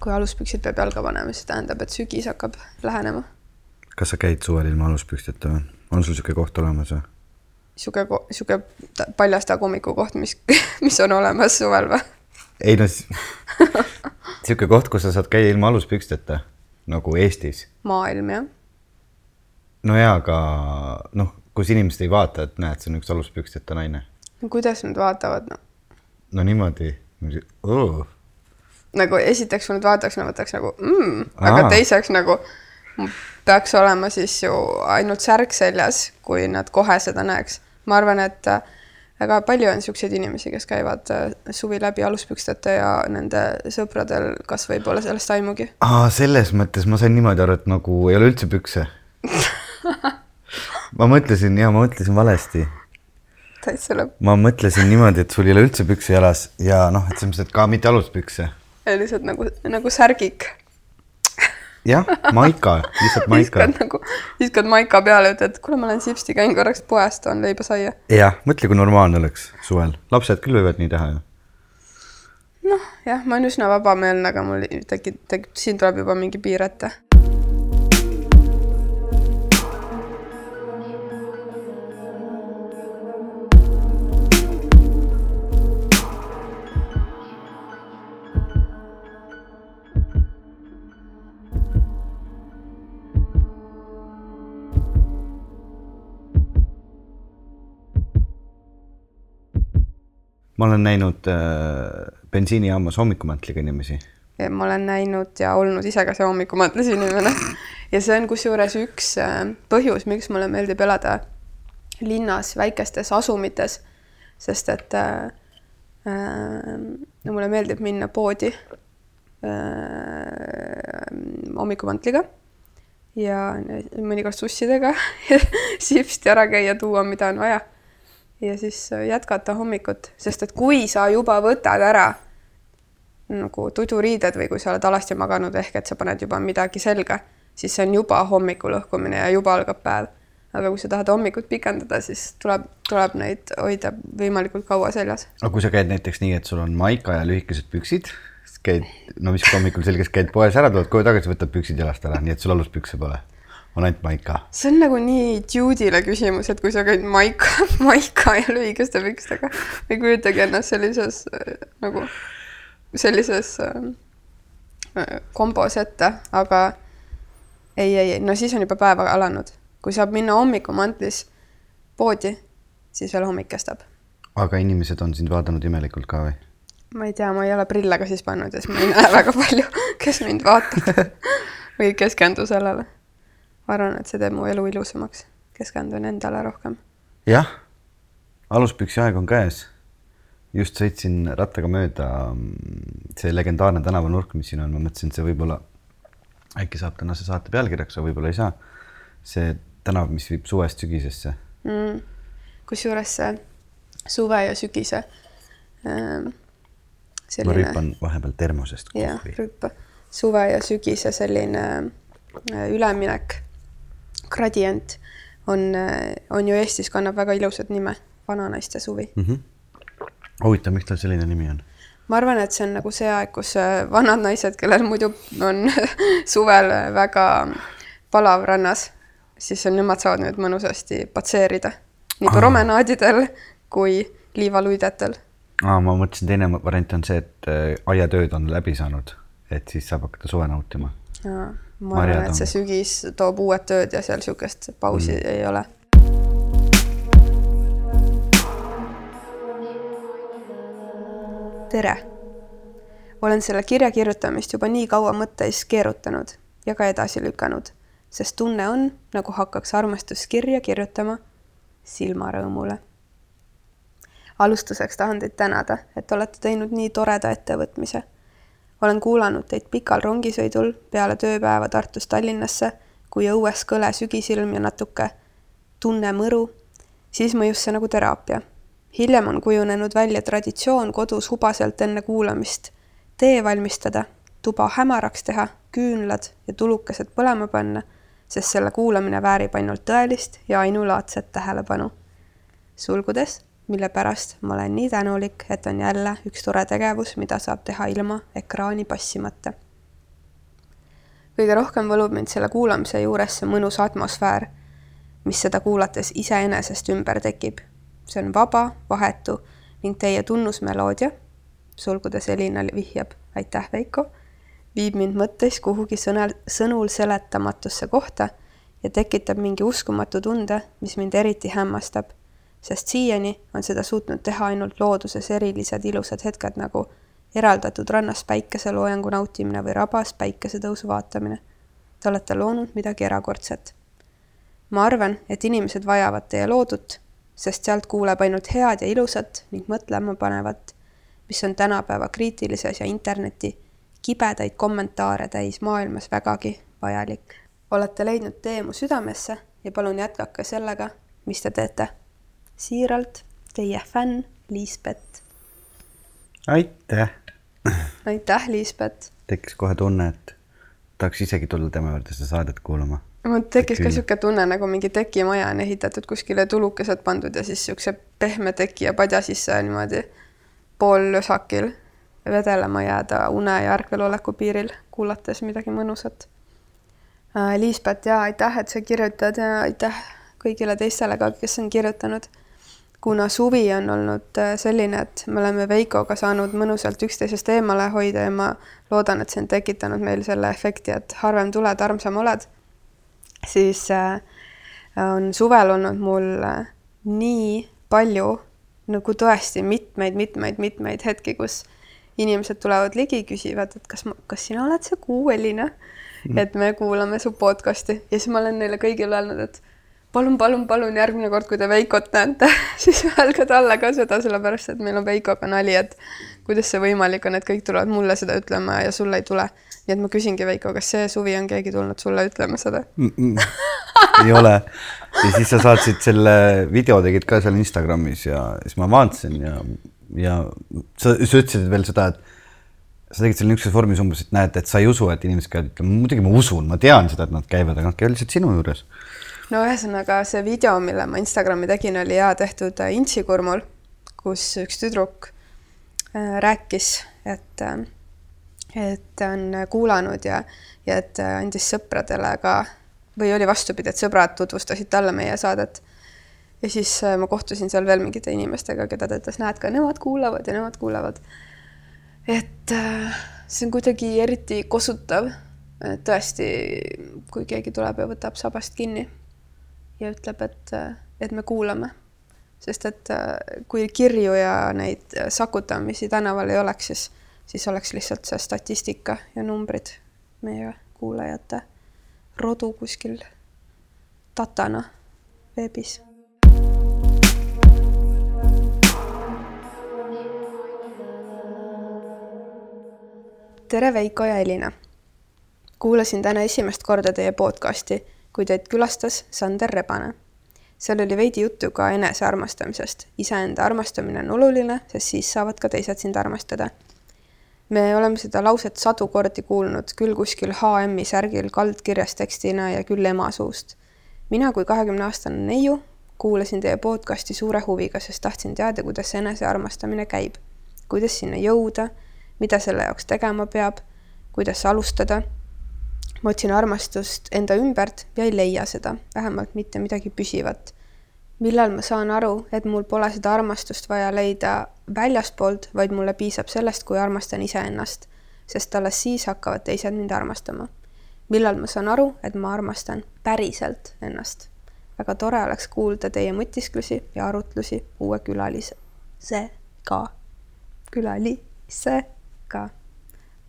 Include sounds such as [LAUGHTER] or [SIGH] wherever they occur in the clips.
kui aluspüksid peab jalga panema, siis tähendab, et sügis hakkab lähenema. kas sa käid suvel ilma aluspüksteta või? on sul niisugune koht olemas või? sihuke, sihuke paljasta hommikukoht, mis, [LAUGHS] mis on olemas suvel või? ei no niisugune [LAUGHS] koht, kus sa saad käia ilma aluspüksteta, nagu Eestis. maailm, jah. no jaa, aga noh, kus inimesed ei vaata, et näed, see on üks aluspüksteta naine. no kuidas nad vaatavad, no? no niimoodi. Nagu esiteks, kui nad vaataks, nad võtaks nagu mm, aga teiseks nagu peaks olema siis ju ainult särk seljas, kui nad kohe seda näeks. ma arvan, et väga palju on niisuguseid inimesi, kes käivad äh, suvi läbi aluspüksteta ja nende sõpradel kasvõi pole sellest aimugi. aa, selles mõttes ma sain niimoodi aru, et nagu ei ole üldse pükse [LAUGHS] ma mõtlesin ja ma mõtlesin valesti. täitsa lõpp. ma mõtlesin niimoodi, et sul ei ole üldse pükse jalas ja noh, et selles mõttes, et ka mitte aluspükse. Lihtsalt nagu, nagu särgik jah, maika, lihtsalt [LAUGHS] maika. viskad nagu, viskad maika peale, ütled, kuule, ma lähen Sipsti, käin korraks poest, toon leiba-saia. jah, mõtle, kui normaalne oleks suvel, lapsed küll võivad nii teha ju. noh, jah, ma olen üsna vabameelne, aga mul tekib, tekib, siin tuleb juba mingi piir ette ma olen näinud äh, bensiinijaamas hommikumantliga inimesi. ma olen näinud ja olnud ise ka see hommikumantlis inimene ja see on kusjuures üks äh, põhjus, miks mulle meeldib elada linnas, väikestes asumites, sest et äh, äh, no mulle meeldib minna poodi äh, hommikumantliga ja mõnikord sussidega [LAUGHS] sipsti ära käia, tuua, mida on vaja ja siis äh, jätkata hommikut, sest et kui sa juba võtad ära nagu tuduriided või kui sa oled alasti maganud, ehk et sa paned juba midagi selga, siis see on juba hommiku lõhkumine ja juba algab päev. aga kui sa tahad hommikut pikendada, siis tuleb, tuleb neid hoida võimalikult kaua seljas. aga kui sa käid näiteks nii, et sul on maika ja lühikesed püksid, käid, no mis hommikul selgeks käid poes ära, tuled koju tagasi, võtad püksid jalast ära, nii et sul aluspükse pole on ainult maika. see on nagu nii dude'ile küsimus, et kui sa käid maika, [LAUGHS] maika ja lühikeste pükstega, ei kujutagi ennast sellises nagu, sellises äh, kombos ette, aga ei, ei, ei, no siis on juba päev alanud. kui saab minna hommikumantlis poodi, siis veel hommik kestab. aga inimesed on sind vaadanud imelikult ka või? ma ei tea, ma ei ole prille ka siis pannud ja siis ma ei näe väga palju, kes mind vaatab [LAUGHS] või ei keskendu sellele ma arvan, et see teeb mu elu ilusamaks, keskendun endale rohkem. jah, aluspüksi aeg on käes. just sõitsin rattaga mööda mm, see legendaarne tänavanurk, mis siin on, ma mõtlesin, et see võib-olla äkki saab tänase saate pealkirjaks, aga võib-olla ei saa. see tänav, mis viib suvest sügisesse mm.. kusjuures see suve ja sügise ähm, selline.... ma rüüpan vahepeal termosest jah, rüüpa. suve ja sügise selline äh, üleminek Gradient on, on ju Eestis, kannab väga ilusat nime, Vananaiste suvi mm. -hmm. huvitav, miks tal selline nimi on? ma arvan, et see on nagu see aeg, kus äh, vanad naised, kellel muidu on [LAUGHS] suvel väga palav rannas, siis on, nemad saavad nüüd mõnusasti patseerida nii promenaadidel kui liivaluidetel. aa, ma mõtlesin, teine variant on see, et äh, aiatööd on läbi saanud, et siis saab hakata suve nautima ma arvan, et see sügis toob uued tööd ja seal niisugust pausi mm. ei ole. tere! olen selle kirja kirjutamist juba nii kaua mõtteis keerutanud ja ka edasi lükanud, sest tunne on, nagu hakkaks armastuskirja kirjutama silmarõõmule. alustuseks tahan teid tänada, et olete teinud nii toreda ettevõtmise olen kuulanud teid pikal rongisõidul peale tööpäeva Tartust Tallinnasse, kui õues kõle sügisilm ja natuke tunne mõru, siis mõjus see nagu teraapia. hiljem on kujunenud välja traditsioon kodus hubaselt enne kuulamist tee valmistada, tuba hämaraks teha, küünlad ja tulukesed põlema panna, sest selle kuulamine väärib ainult tõelist ja ainulaadset tähelepanu. sulgudes mille pärast ma olen nii tänulik, et on jälle üks tore tegevus, mida saab teha ilma ekraani passimata. kõige rohkem võlub mind selle kuulamise juures see mõnus atmosfäär, mis seda kuulates iseenesest ümber tekib. see on vaba, vahetu ning teie tunnusmeloodia, sulgudes Elina vihjab, aitäh, Veiko, viib mind mõttes kuhugi sõnal, sõnul seletamatusse kohta ja tekitab mingi uskumatu tunde, mis mind eriti hämmastab, sest siiani on seda suutnud teha ainult looduses erilised ilusad hetked nagu eraldatud rannas päikeseloojangu nautimine või rabas päikesetõusu vaatamine. Te olete loonud midagi erakordset. ma arvan, et inimesed vajavad teie loodut, sest sealt kuuleb ainult head ja ilusat ning mõtlema panevat, mis on tänapäeva kriitilises ja interneti kibedaid kommentaare täis maailmas vägagi vajalik. olete leidnud tee mu südamesse ja palun jätkake sellega, mis te teete. Siiralt, teie fänn Liisbet aitäh. aitäh, Liisbet. tekkis kohe tunne, et tahaks isegi tulla tema juurde seda saadet kuulama. mul tekkis ka niisugune tunne, nagu mingi tekimaja on ehitatud kuskile tulukesed pandud ja siis niisuguse pehme teki ja padja sisse niimoodi poollösakil vedelema jääda une ja ärkveloleku piiril, kuulates midagi mõnusat. Äh, Liisbet, jaa, aitäh, et sa kirjutad ja aitäh kõigile teistele ka, kes on kirjutanud kuna suvi on olnud äh, selline, et me oleme Veikoga saanud mõnusalt üksteisest eemale hoida ja ma loodan, et see on tekitanud meil selle efekti, et harvem tuled, armsam oled, siis äh, on suvel olnud mul äh, nii palju nagu tõesti mitmeid-mitmeid-mitmeid hetki, kus inimesed tulevad ligi, küsivad, et kas kas sina oled see kuueline mm., et me kuulame su podcast'i ja siis ma olen neile kõigile öelnud, et palun, palun, palun järgmine kord, kui te Veikot näete, [LAUGHS] siis öelge talle ka seda, sellepärast et meil on Veikoga nali, et kuidas see võimalik on, et kõik tulevad mulle seda ütlema ja sulle ei tule. nii et ma küsingi, Veiko, kas see suvi on keegi tulnud sulle ütlema seda mm? -mm. ei ole. ja siis sa saatsid selle video, tegid ka seal Instagramis ja siis ma vaatasin ja, ja sa, sa ütlesid veel seda, et sa tegid seal niisuguses vormis umbes, et näed, et sa ei usu, et inimesed käivad muidugi ma usun, ma tean seda, et nad käivad, aga nad käivad lihtsalt sinu juures no ühesõnaga see video, mille ma Instagrami tegin, oli ja tehtud äh, Intsikurmul, kus üks tüdruk äh, rääkis, et, äh, et on kuulanud ja, ja et andis sõpradele ka või oli vastupidi, et sõbrad tutvustasid talle meie saadet. ja siis ma kohtusin seal veel mingite inimestega, keda ta ütles, näed, ka nemad kuulavad ja nemad kuulavad. et see on kuidagi eriti kosutav, tõesti, kui keegi tuleb ja võtab sabast kinni ja ütleb, et, et me kuulame. sest et kui kirju ja neid sakutamisi tänaval ei oleks, siis, siis oleks lihtsalt see statistika ja numbrid meie kuulajate rodu kuskil datana veebis tere, Veiko ja Elina. kuulasin täna esimest korda teie podcasti kui teid külastas Sander Rebane. seal oli veidi juttu ka enesearmastamisest. iseenda armastamine on oluline, sest siis saavad ka teised sind armastada. me oleme seda lauset sadu kordi kuulnud, küll kuskil HM-i särgil kaldkirjas tekstina ja küll ema suust. mina kui kahekümneaastane neiu kuulasin teie podcasti suure huviga, sest tahtsin teada, kuidas enesearmastamine käib, kuidas sinna jõuda, mida selle jaoks tegema peab, kuidas alustada ma otsin armastust enda ümbert ja ei leia seda, vähemalt mitte midagi püsivat. millal ma saan aru, et mul pole seda armastust vaja leida väljastpoolt, vaid mulle piisab sellest, kui armastan iseennast, sest alles siis hakkavad teised mind armastama. millal ma saan aru, et ma armastan päriselt ennast. väga tore oleks kuulda teie mõtisklusi ja arutlusi uue külalisega, külalisega,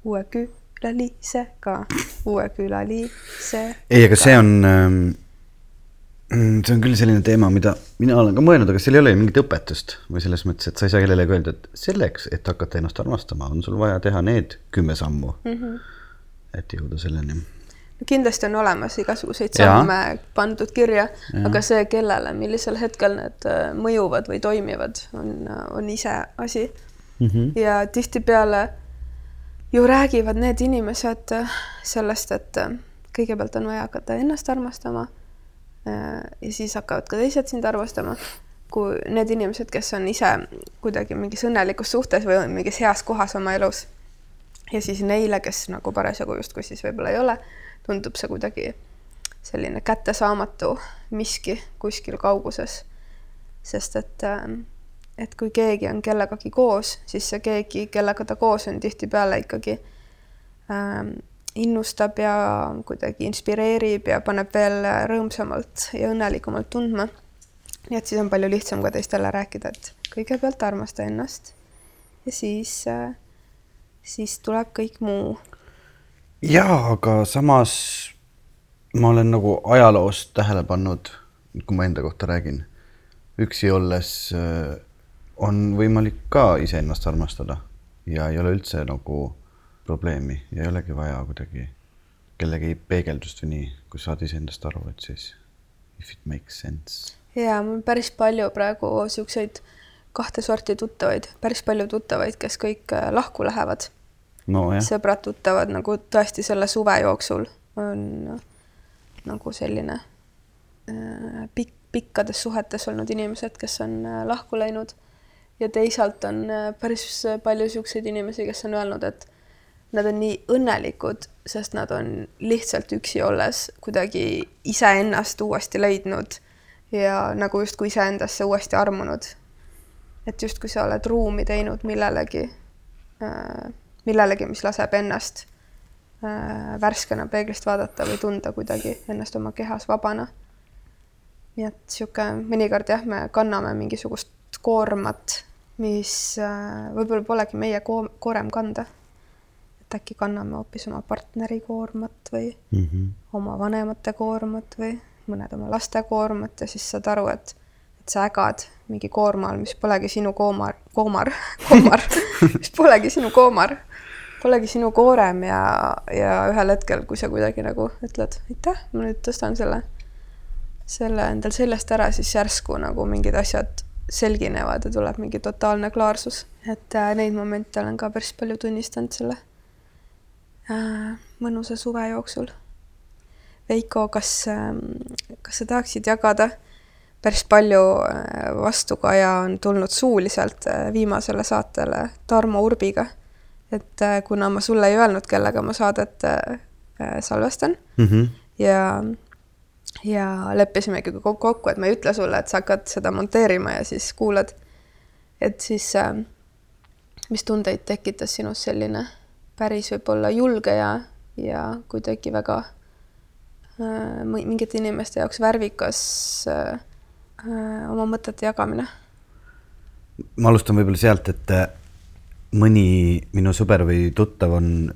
uue kü-, külalisega, uue külalisega. ei, aga see on, ähm, see on küll selline teema, mida mina olen ka mõelnud, aga seal ei ole ju mingit õpetust või selles mõttes, et sa ei saa kellelegi öelda, et selleks, et hakata ennast armastama, on sul vaja teha need kümme sammu mm. -hmm. et jõuda selleni kindlasti on olemas igasuguseid samme pandud kirja, aga see, kellele, millisel hetkel need äh, mõjuvad või toimivad, on, on iseasi mm. -hmm. ja tihtipeale ju räägivad need inimesed äh, sellest, et äh, kõigepealt on vaja hakata ennast armastama äh, ja siis hakkavad ka teised sind armastama. kui need inimesed, kes on ise kuidagi mingis õnnelikus suhtes või mingis heas kohas oma elus, ja siis neile, kes nagu parasjagu justkui siis võib-olla ei ole, tundub see kuidagi selline kättesaamatu miski kuskil kauguses. sest et, ähm, et kui keegi on kellegagi koos, siis see keegi, kellega ta koos on, tihtipeale ikkagi ähm, innustab ja kuidagi inspireerib ja paneb veel rõõmsamalt ja õnnelikumalt tundma. nii et siis on palju lihtsam ka teistele rääkida, et kõigepealt armasta ennast ja siis äh, siis tuleb kõik muu. jaa, aga samas ma olen nagu ajaloost tähele pannud, kui ma enda kohta räägin, üksi olles äh, on võimalik ka iseennast armastada ja ei ole üldse nagu probleemi. Ja ei olegi vaja kuidagi kellegi peegeldust või nii, kui saad iseendast aru, et siis if it makes sense. ja mul on päris palju praegu siukseid kahte sorti tuttavaid, päris palju tuttavaid, kes kõik äh, lahku lähevad. No, sõbrad-tuttavad nagu tõesti selle suve jooksul on nagu selline äh, pikk, pikkades suhetes olnud inimesed, kes on äh, lahku läinud. Ja teisalt on äh, päris palju niisuguseid inimesi, kes on öelnud, et nad on nii õnnelikud, sest nad on lihtsalt üksi olles kuidagi iseennast uuesti leidnud ja nagu justkui iseendasse uuesti armunud. et justkui sa oled ruumi teinud millelegi äh, millelegi, mis laseb ennast äh, värskena peeglist vaadata või tunda kuidagi ennast oma kehas vabana. nii et niisugune, mõnikord jah, me kanname mingisugust koormat, mis äh, võib-olla polegi meie ko-, koorem kanda. et äkki kanname hoopis oma partneri koormat või mm -hmm. oma vanemate koormat või mõned oma laste koormat ja siis saad aru, et et sa ägad mingi koorma all, mis polegi sinu koomar, koomar, [LAUGHS] koomar mis polegi sinu koomar polegi sinu koorem ja, ja ühel hetkel, kui sa kuidagi nagu ütled aitäh, ma nüüd tõstan selle, selle endal seljast ära, siis järsku nagu mingid asjad selginevad ja tuleb mingi totaalne klaarsus. et äh, neid momente olen ka päris palju tunnistanud selle äh, mõnusa suve jooksul. Veiko, kas äh,, kas sa tahaksid jagada päris palju äh, vastukaja on tulnud suuliselt viimasele saatele Tarmo Urbiga et kuna ma sulle ei öelnud, kellega ma saadet salvestan mm -hmm. ja, ja leppisimegi kokku, et ma ei ütle sulle, et sa hakkad seda monteerima ja siis kuulad. et siis äh, mis tundeid tekitas sinus selline päris võib-olla julge ja, ja kuidagi väga äh, mingite inimeste jaoks värvikas äh, oma mõtete jagamine? ma alustan võib-olla sealt, et mõni minu sõber või tuttav on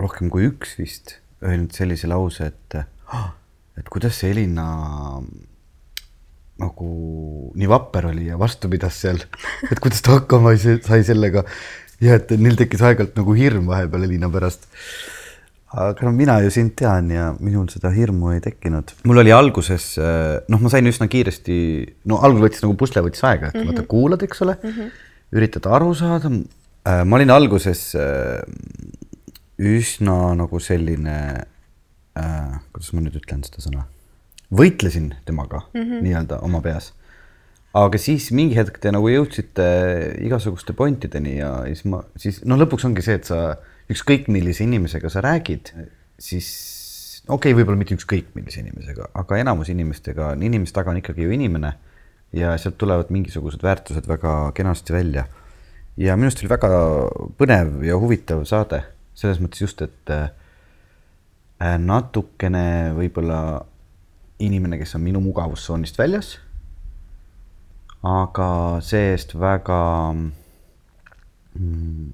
rohkem kui üks vist öelnud sellise lause, et ah, et kuidas see Elina nagu nii vapper oli ja vastu pidas seal, et kuidas ta hakkama sai sellega ja et neil tekkis aeg-ajalt nagu hirm vahepeal Elina pärast. aga no mina ju sind tean ja minul seda hirmu ei tekkinud. mul oli alguses, noh, ma sain üsna kiiresti, no algul võttis nagu pusle võttis aega, et mm -hmm. vaata kuulad, eks ole mm. -hmm üritad aru saada. Äh, ma olin alguses äh, üsna nagu selline, äh, kuidas ma nüüd ütlen seda sõna, võitlesin temaga mm -hmm. nii-öelda oma peas. aga siis mingi hetk te nagu jõudsite igasuguste pointideni ja siis ma, siis noh, lõpuks ongi see, et sa ükskõik millise inimesega sa räägid, siis okei okay,, võib-olla mitte ükskõik millise inimesega, aga enamus inimestega, inimeste taga on ikkagi ju inimene ja sealt tulevad mingisugused väärtused väga kenasti välja. ja minu arust oli väga põnev ja huvitav saade, selles mõttes just, et äh, natukene võib-olla inimene, kes on minu mugavustsoonist väljas, aga see-eest väga mm,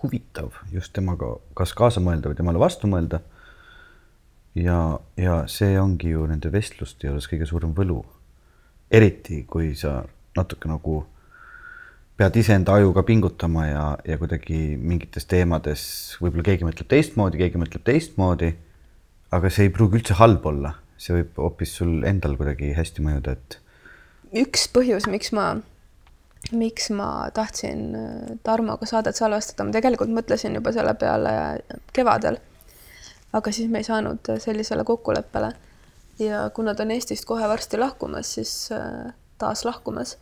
huvitav just temaga kas kaasa mõelda või temale vastu mõelda. ja, ja see ongi ju nende vestluste juures kõige suurem võlu eriti kui sa natuke nagu pead iseenda ajuga pingutama ja, ja kuidagi mingites teemades võib-olla keegi mõtleb teistmoodi, keegi mõtleb teistmoodi. aga see ei pruugi üldse halb olla, see võib hoopis sul endal kuidagi hästi mõjuda, et. üks põhjus, miks ma, miks ma tahtsin äh, Tarmoga saadet salvestada, ma tegelikult mõtlesin juba selle peale kevadel. aga siis me ei saanud sellisele kokkuleppele ja kuna ta on Eestist kohe varsti lahkumas, siis äh, taas lahkumas,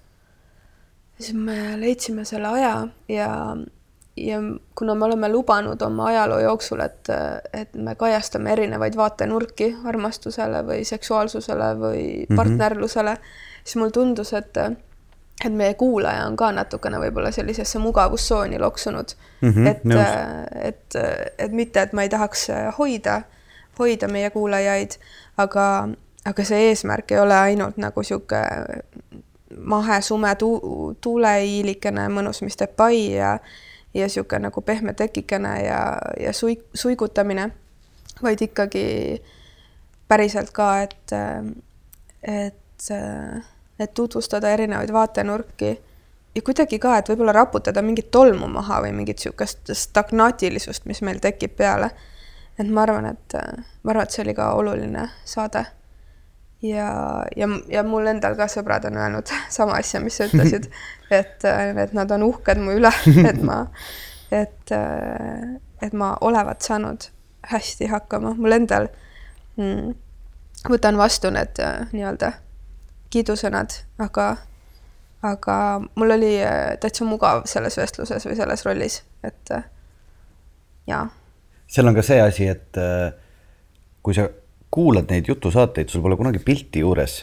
siis me leidsime selle aja ja, ja kuna me oleme lubanud oma ajaloo jooksul, et, et me kajastame erinevaid vaatenurki armastusele või seksuaalsusele või Mhm. partnerlusele, siis mulle tundus, et, et meie kuulaja on ka natukene võib-olla sellisesse mugavustsooni loksunud Mhm, et nõus., et, et mitte, et ma ei tahaks hoida, hoida meie kuulajaid, aga, aga see eesmärk ei ole ainult nagu sihuke mahe sume tuu-, tuuleiilikene mõnus, mis teeb pai ja ja sihuke nagu pehme tekikene ja, ja suik-, suigutamine, vaid ikkagi päriselt ka, et, et, et tutvustada erinevaid vaatenurki ja kuidagi ka, et võib-olla raputada mingit tolmu maha või mingit niisugust stagnaatilisust, mis meil tekib peale. et ma arvan, et, ma arvan, et see oli ka oluline saade. Ja, ja, ja mul endal ka sõbrad on öelnud [LAUGHS] sama asja, mis sa ütlesid, [LAUGHS] et, et nad on uhked mu üle, [LAUGHS] et ma, et, et ma olevat saanud hästi hakkama, mul endal mm, võtan vastu need äh, nii-öelda kiidusõnad, aga aga mul oli äh, täitsa mugav selles vestluses või selles rollis, et äh, jaa. seal on ka see asi, et äh, kui sa kuulad neid jutusaateid, sul pole kunagi pilti juures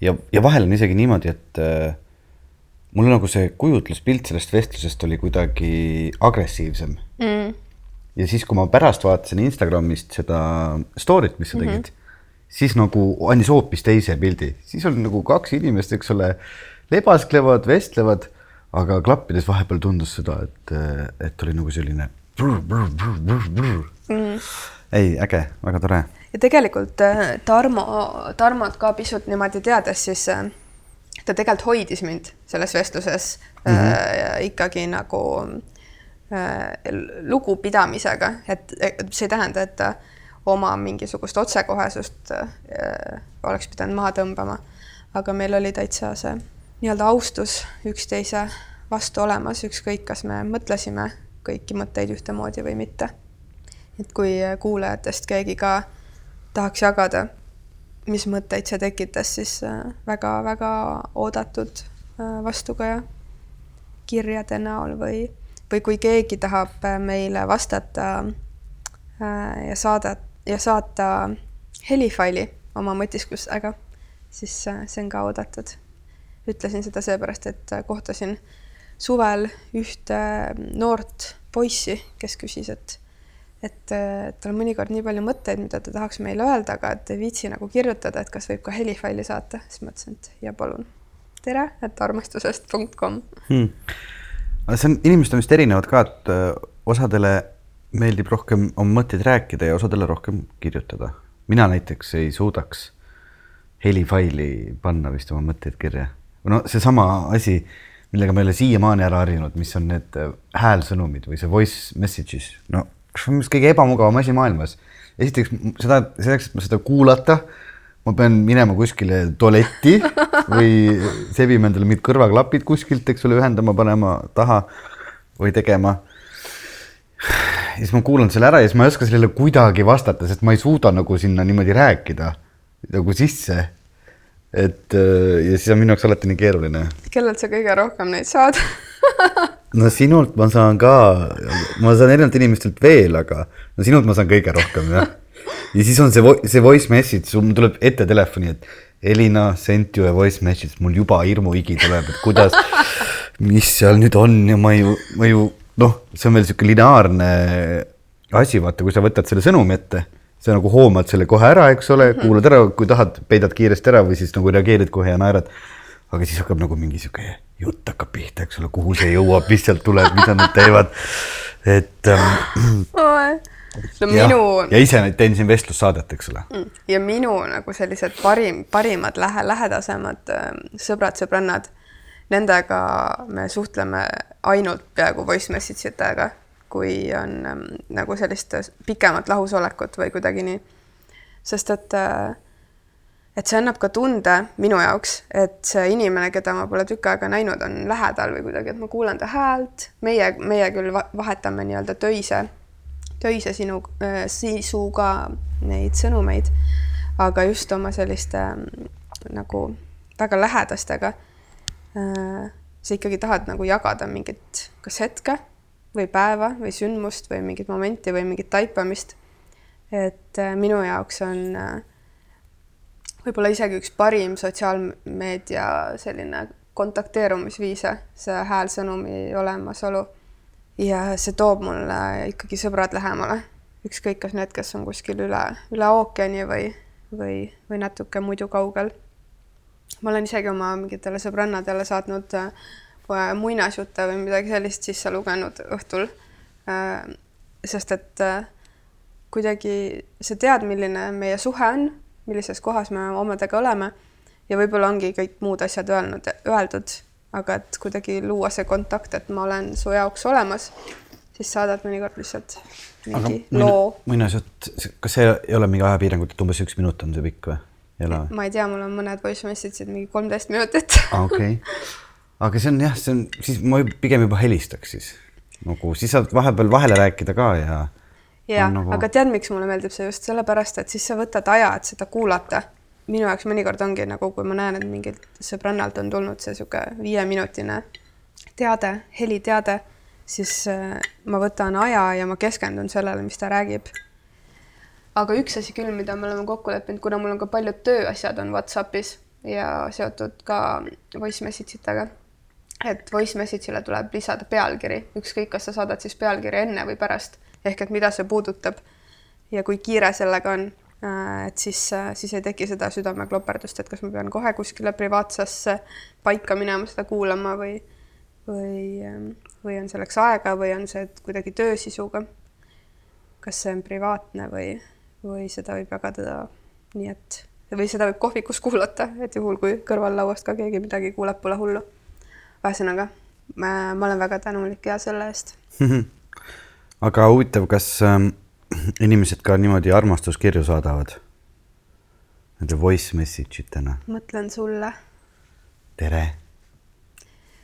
ja, ja vahel on isegi niimoodi, et äh, mul nagu see kujutluspilt sellest vestlusest oli kuidagi agressiivsem mm. ja siis, kui ma pärast vaatasin Instagramist seda story't, mis sa tegid mm, -hmm. siis nagu andis hoopis teise pildi, siis oli nagu kaks inimest, eks ole, lebasklevad, vestlevad, aga klappides vahepeal tundus seda, et, et oli nagu selline mm. ei, äge, väga tore. Ja tegelikult äh, Tarmo, Tarmot ka pisut niimoodi teades, siis äh, ta tegelikult hoidis mind selles vestluses mm -hmm. äh, ikkagi nagu äh, lugupidamisega, et, see ei tähenda, et ta oma mingisugust otsekohesust äh, oleks pidanud maha tõmbama, aga meil oli täitsa see nii-öelda austus üksteise vastu olemas, ükskõik, kas me mõtlesime kõiki mõtteid ühtemoodi või mitte. et kui kuulajatest keegi ka tahaks jagada, mis mõtteid see tekitas, siis väga-väga oodatud vastukaja kirjade näol või, või kui keegi tahab meile vastata ja saada ja saata helifaili oma mõtisklustega, siis see on ka oodatud. Ütlesin seda seepärast, et kohtasin suvel ühte noort poissi, kes küsis, et et tal on mõnikord nii palju mõtteid, mida ta tahaks meile öelda, aga et ei viitsi nagu kirjutada, et kas võib ka helifaili saata, siis mõtlesin, et ja palun. tere, et armastusest.com hmm.. see on, inimesed on vist erinevad ka, et osadele meeldib rohkem oma mõtteid rääkida ja osadele rohkem kirjutada. mina näiteks ei suudaks helifaili panna vist oma mõtteid kirja. No seesama asi, millega me ei ole siiamaani ära harjunud, mis on need häälsõnumid või see voice messages, no vist kõige ebamugavam asi maailmas. esiteks seda, selleks, et ma seda kuulata, ma pean minema kuskile tualetti [LAUGHS] või sebima endale mingid kõrvaklapid kuskilt, eks ole, ühendama, panema taha või tegema. ja siis ma kuulan selle ära ja siis ma ei oska sellele kuidagi vastata, sest ma ei suuda nagu sinna niimoodi rääkida nagu sisse et ja siis on minu jaoks alati nii keeruline. kellelt sa kõige rohkem neid saad [LAUGHS] no sinult ma saan ka, ma saan erinevatelt inimestelt veel, aga no sinult ma saan kõige rohkem jah. ja siis on see, see voice message, sul tuleb ette telefoni, et Elina sent you a voice message, mul juba hirmuhigi tuleb, et kuidas, mis seal nüüd on ja ma ju, ma ju noh, see on veel sihuke lineaarne asi, vaata, kui sa võtad selle sõnumi ette sa nagu hoomad selle kohe ära, eks ole, kuulad ära, kui tahad, peidad kiiresti ära või siis nagu reageerid kohe ja naerad. aga siis hakkab nagu mingi sihuke jutt hakkab pihta, eks ole, kuhu see jõuab, mis sealt tuleb, mida nad teevad. et ähm,. no minu. ja ise teen siin vestlussaadet, eks ole. ja minu nagu sellised parim, parimad lähe, lähedasemad sõbrad-sõbrannad, nendega me suhtleme ainult peaaegu voice message itega kui on ähm, nagu sellist pikemat lahusolekut või kuidagi nii. sest et, et see annab ka tunde minu jaoks, et see inimene, keda ma pole tükk aega näinud, on lähedal või kuidagi, et ma kuulan ta häält, meie, meie küll vahetame nii-öelda töise, töise sinu äh,, sisuga neid sõnumeid, aga just oma selliste äh, nagu väga lähedastega äh, sa ikkagi tahad nagu jagada mingit kas hetke või päeva või sündmust või mingit momenti või mingit taipamist. et äh, minu jaoks on äh, võib-olla isegi üks parim sotsiaalmeedia selline kontakteerumisviise, see häälsõnumi olemasolu. ja see toob mulle ikkagi sõbrad lähemale, ükskõik, kas need, kes on kuskil üle, üle ookeani või, või, või natuke muidu kaugel. ma olen isegi oma mingitele sõbrannadele saatnud äh, muinasjutte või midagi sellist sisse lugenud õhtul. Äh, sest et äh, kuidagi sa tead, milline meie suhe on, millises kohas me omadega oleme ja võib-olla ongi kõik muud asjad öelnud, öeldud, aga et kuidagi luua see kontakt, et ma olen su jaoks olemas, siis saadad mõnikord lihtsalt mingi aga loo. muinasjutt, kas see ei ole mingi ajapiirang, et umbes üks minut on see pikk või? ma ei tea, mul on mõned voice message'id mingi kolmteist minutit. okei okay aga see on jah, see on, siis ma pigem juba helistaks siis nagu, siis saad vahepeal vahele rääkida ka ja. Ja, nagu... aga tead, miks mulle meeldib see just sellepärast, et siis sa võtad aja, et seda kuulata. minu jaoks mõnikord ongi nagu, kui ma näen, et mingilt sõbrannalt on tulnud see sihuke viieminutine teade, heliteade, siis äh, ma võtan aja ja ma keskendun sellele, mis ta räägib. aga üks asi küll, mida me oleme kokku leppinud, kuna mul on ka paljud tööasjad on Whatsappis ja seotud ka voice message itega et voice message'ile tuleb lisada pealkiri, ükskõik, kas sa saadad siis pealkirja enne või pärast, ehk et mida see puudutab ja kui kiire sellega on, äh, et siis, äh, siis ei teki seda südamekloperdust, et kas ma pean kohe kuskile privaatsesse paika minema seda kuulama või, või, ähm, või on selleks aega või on see kuidagi töösisuga. kas see on privaatne või, või seda võib jagada nii, et või seda võib kohvikus kuulata, et juhul, kui kõrvallauast ka keegi midagi kuuleb, pole hullu ühesõnaga, ma olen väga tänulik ja selle eest [LAUGHS] aga huvitav, kas äh, [CLEARS THROAT] inimesed ka niimoodi armastuskirju saadavad? Nende voice message itena? mõtlen sulle. tere.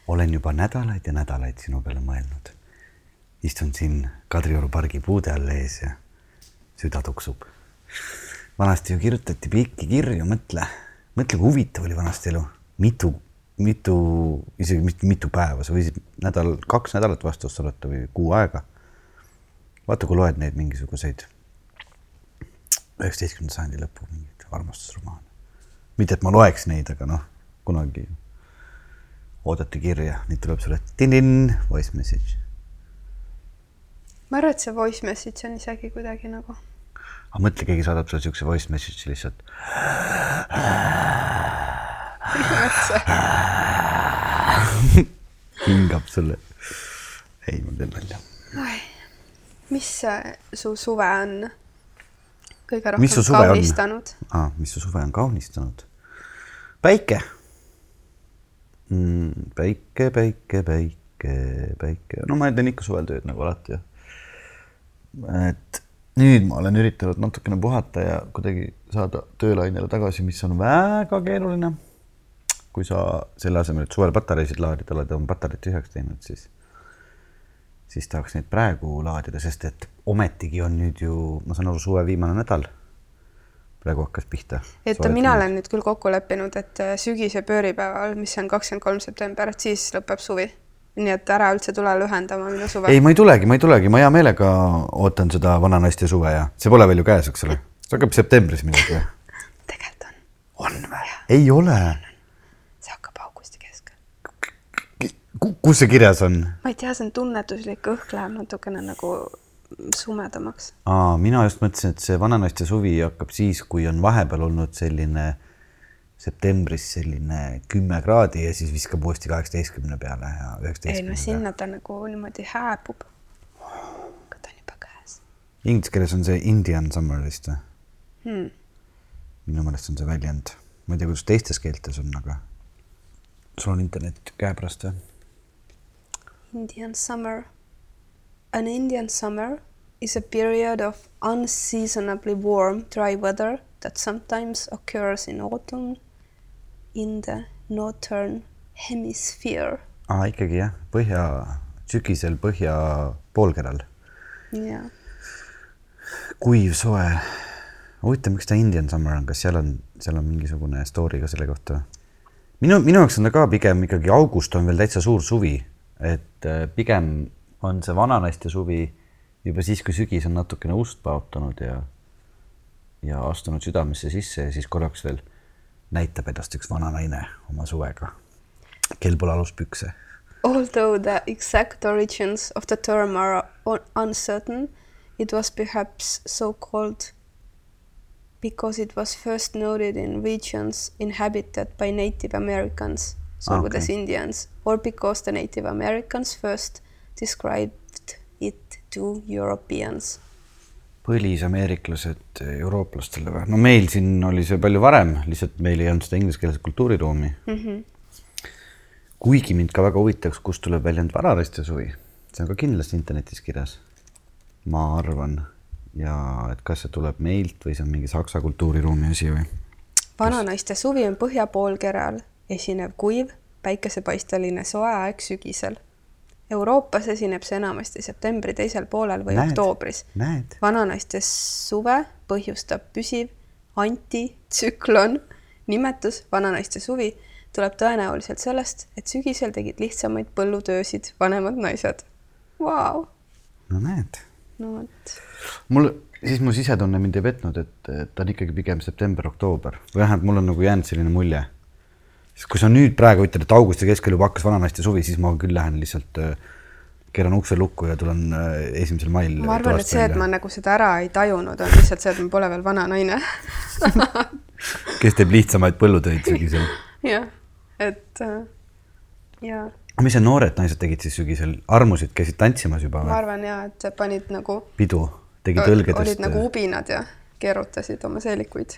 olen juba nädalaid ja nädalaid sinu peale mõelnud. istun siin Kadrioru pargi puude all ees ja süda tuksub. vanasti ju kirjutati pikki kirju, mõtle, mõtle, kui huvitav oli vanasti elu, mitu mitu, isegi mitte mitu päeva, sa võisid nädal, kaks nädalat vastust saata või kuu aega. Vaata, kui loed neid mingisuguseid üheksateistkümnenda sajandi lõpu mingeid armastusromaane. mitte, et ma loeks neid, aga noh, kunagi oodati kirja, nüüd tuleb sulle tin-tin, voice message. ma arvan, et see voice message on isegi kuidagi nagu. aga mõtle, keegi saadab sulle siukse voice message'i lihtsalt [LAUGHS] [LAUGHS] hingab sulle. ei, ma teen nalja. Mis su suve on kõige rohkem kaunistanud? Ah, mis su suve on kaunistanud? päike mm,. päike, päike, päike, päike, no ma teen ikka suvel tööd nagu alati et nüüd ma olen üritanud natukene puhata ja kuidagi saada töölainele tagasi, mis on väga keeruline kui sa selle asemel, et suvel patareisid laadida, oled oma patareid tühjaks teinud, siis, siis tahaks neid praegu laadida, sest et ometigi on nüüd ju, ma saan aru, suve viimane nädal. praegu hakkas pihta. et mina olen nüüd küll kokku leppinud, et äh, sügise pööripäeval, mis on kakskümmend kolm september, et siis lõpeb suvi. nii et ära üldse tule lühendama minu suve. ei, ma ei tulegi, ma ei tulegi, ma hea meelega ootan seda vananaiste suve ja see pole veel ju käes, eks ole. see hakkab septembris midagi. [LAUGHS] tegelikult on. on või? ei ole kus see kirjas on? ma ei tea, see on tunnetuslik, õhk läheb natukene nagu sumedamaks. aa, mina just mõtlesin, et see vananaiste suvi hakkab siis, kui on vahepeal olnud selline septembris selline kümme kraadi ja siis viskab uuesti kaheksateistkümne peale ja üheksateistkümne. ei no sinna ta nagu niimoodi hääbub. aga ta on juba käes. Inglise keeles on see Indian summer vist või hmm.? minu meelest on see väljend, ma ei tea, kuidas teistes keeltes on, aga sul on internet käepärast või? Indian summer. An Indian summer is a period of unseasonably warm, dry weather that sometimes occurs in autumn in the northern hemisphere. aa, ikkagi jah, põhja, sügisel põhja poolkeral. jah. kuiv, soe. huvitav, miks ta Indian summer on, kas seal on, seal on mingisugune story ka selle kohta? minu, minu jaoks on ta ka pigem ikkagi august on veel täitsa suur suvi et äh, pigem on see vananaiste suvi juba siis, kui sügis on natukene ust paotanud ja, ja astunud südamesse sisse ja siis korraks veel näitab ennast üks vana naine oma suvega, kel pole aluspükse. Although the exact origins of the term are un- uncertain, it was perhaps so called because it was first noted in regions inhabited by Native Americans, sulgudes Okay. Indians, or because the Native Americans first described it to Europeans. põlisameeriklased eurooplastele või? no meil siin oli see palju varem, lihtsalt meil ei olnud seda ingliskeelset kultuuriruumi mm. -hmm. kuigi mind ka väga huvitaks, kust tuleb väljend vararaiste suvi, see on ka kindlasti internetis kirjas, ma arvan. ja et kas see tuleb meilt või see on mingi saksa kultuuriruumi asi või? vananaiste suvi on põhjapoolkeral esinev kuiv, päikesepaisteline soe aeg sügisel. Euroopas esineb see enamasti septembri teisel poolel või Näed, oktoobris. näed. vananaiste suve põhjustab püsiv antitsüklon. nimetus vananaiste suvi tuleb tõenäoliselt sellest, et sügisel tegid lihtsamaid põllutöösid vanemad naised. Vau, no näed. no vot. mul, siis mu sisetunne mind ei petnud, et, et ta on ikkagi pigem september-oktoober või vähemalt mul on nagu jäänud selline mulje. Sest kui sa nüüd praegu ütled, et augusti keskel juba hakkas vananaiste suvi, siis ma küll lähen lihtsalt äh, keeran ukse lukku ja tulen äh, esimesel mail. ma arvan, et see, et ma nagu seda ära ei tajunud, on lihtsalt see, et ma pole veel vana naine. [LAUGHS] kes teeb lihtsamaid põllutöid sügisel. [LAUGHS] jah, et äh, ja mis need noored naised tegid siis sügisel, armusid, käisid tantsimas juba ma või? arvan ja, et panid nagu, pidu, tegid õlgedest. olid nagu ubinad ja keerutasid oma seelikuid.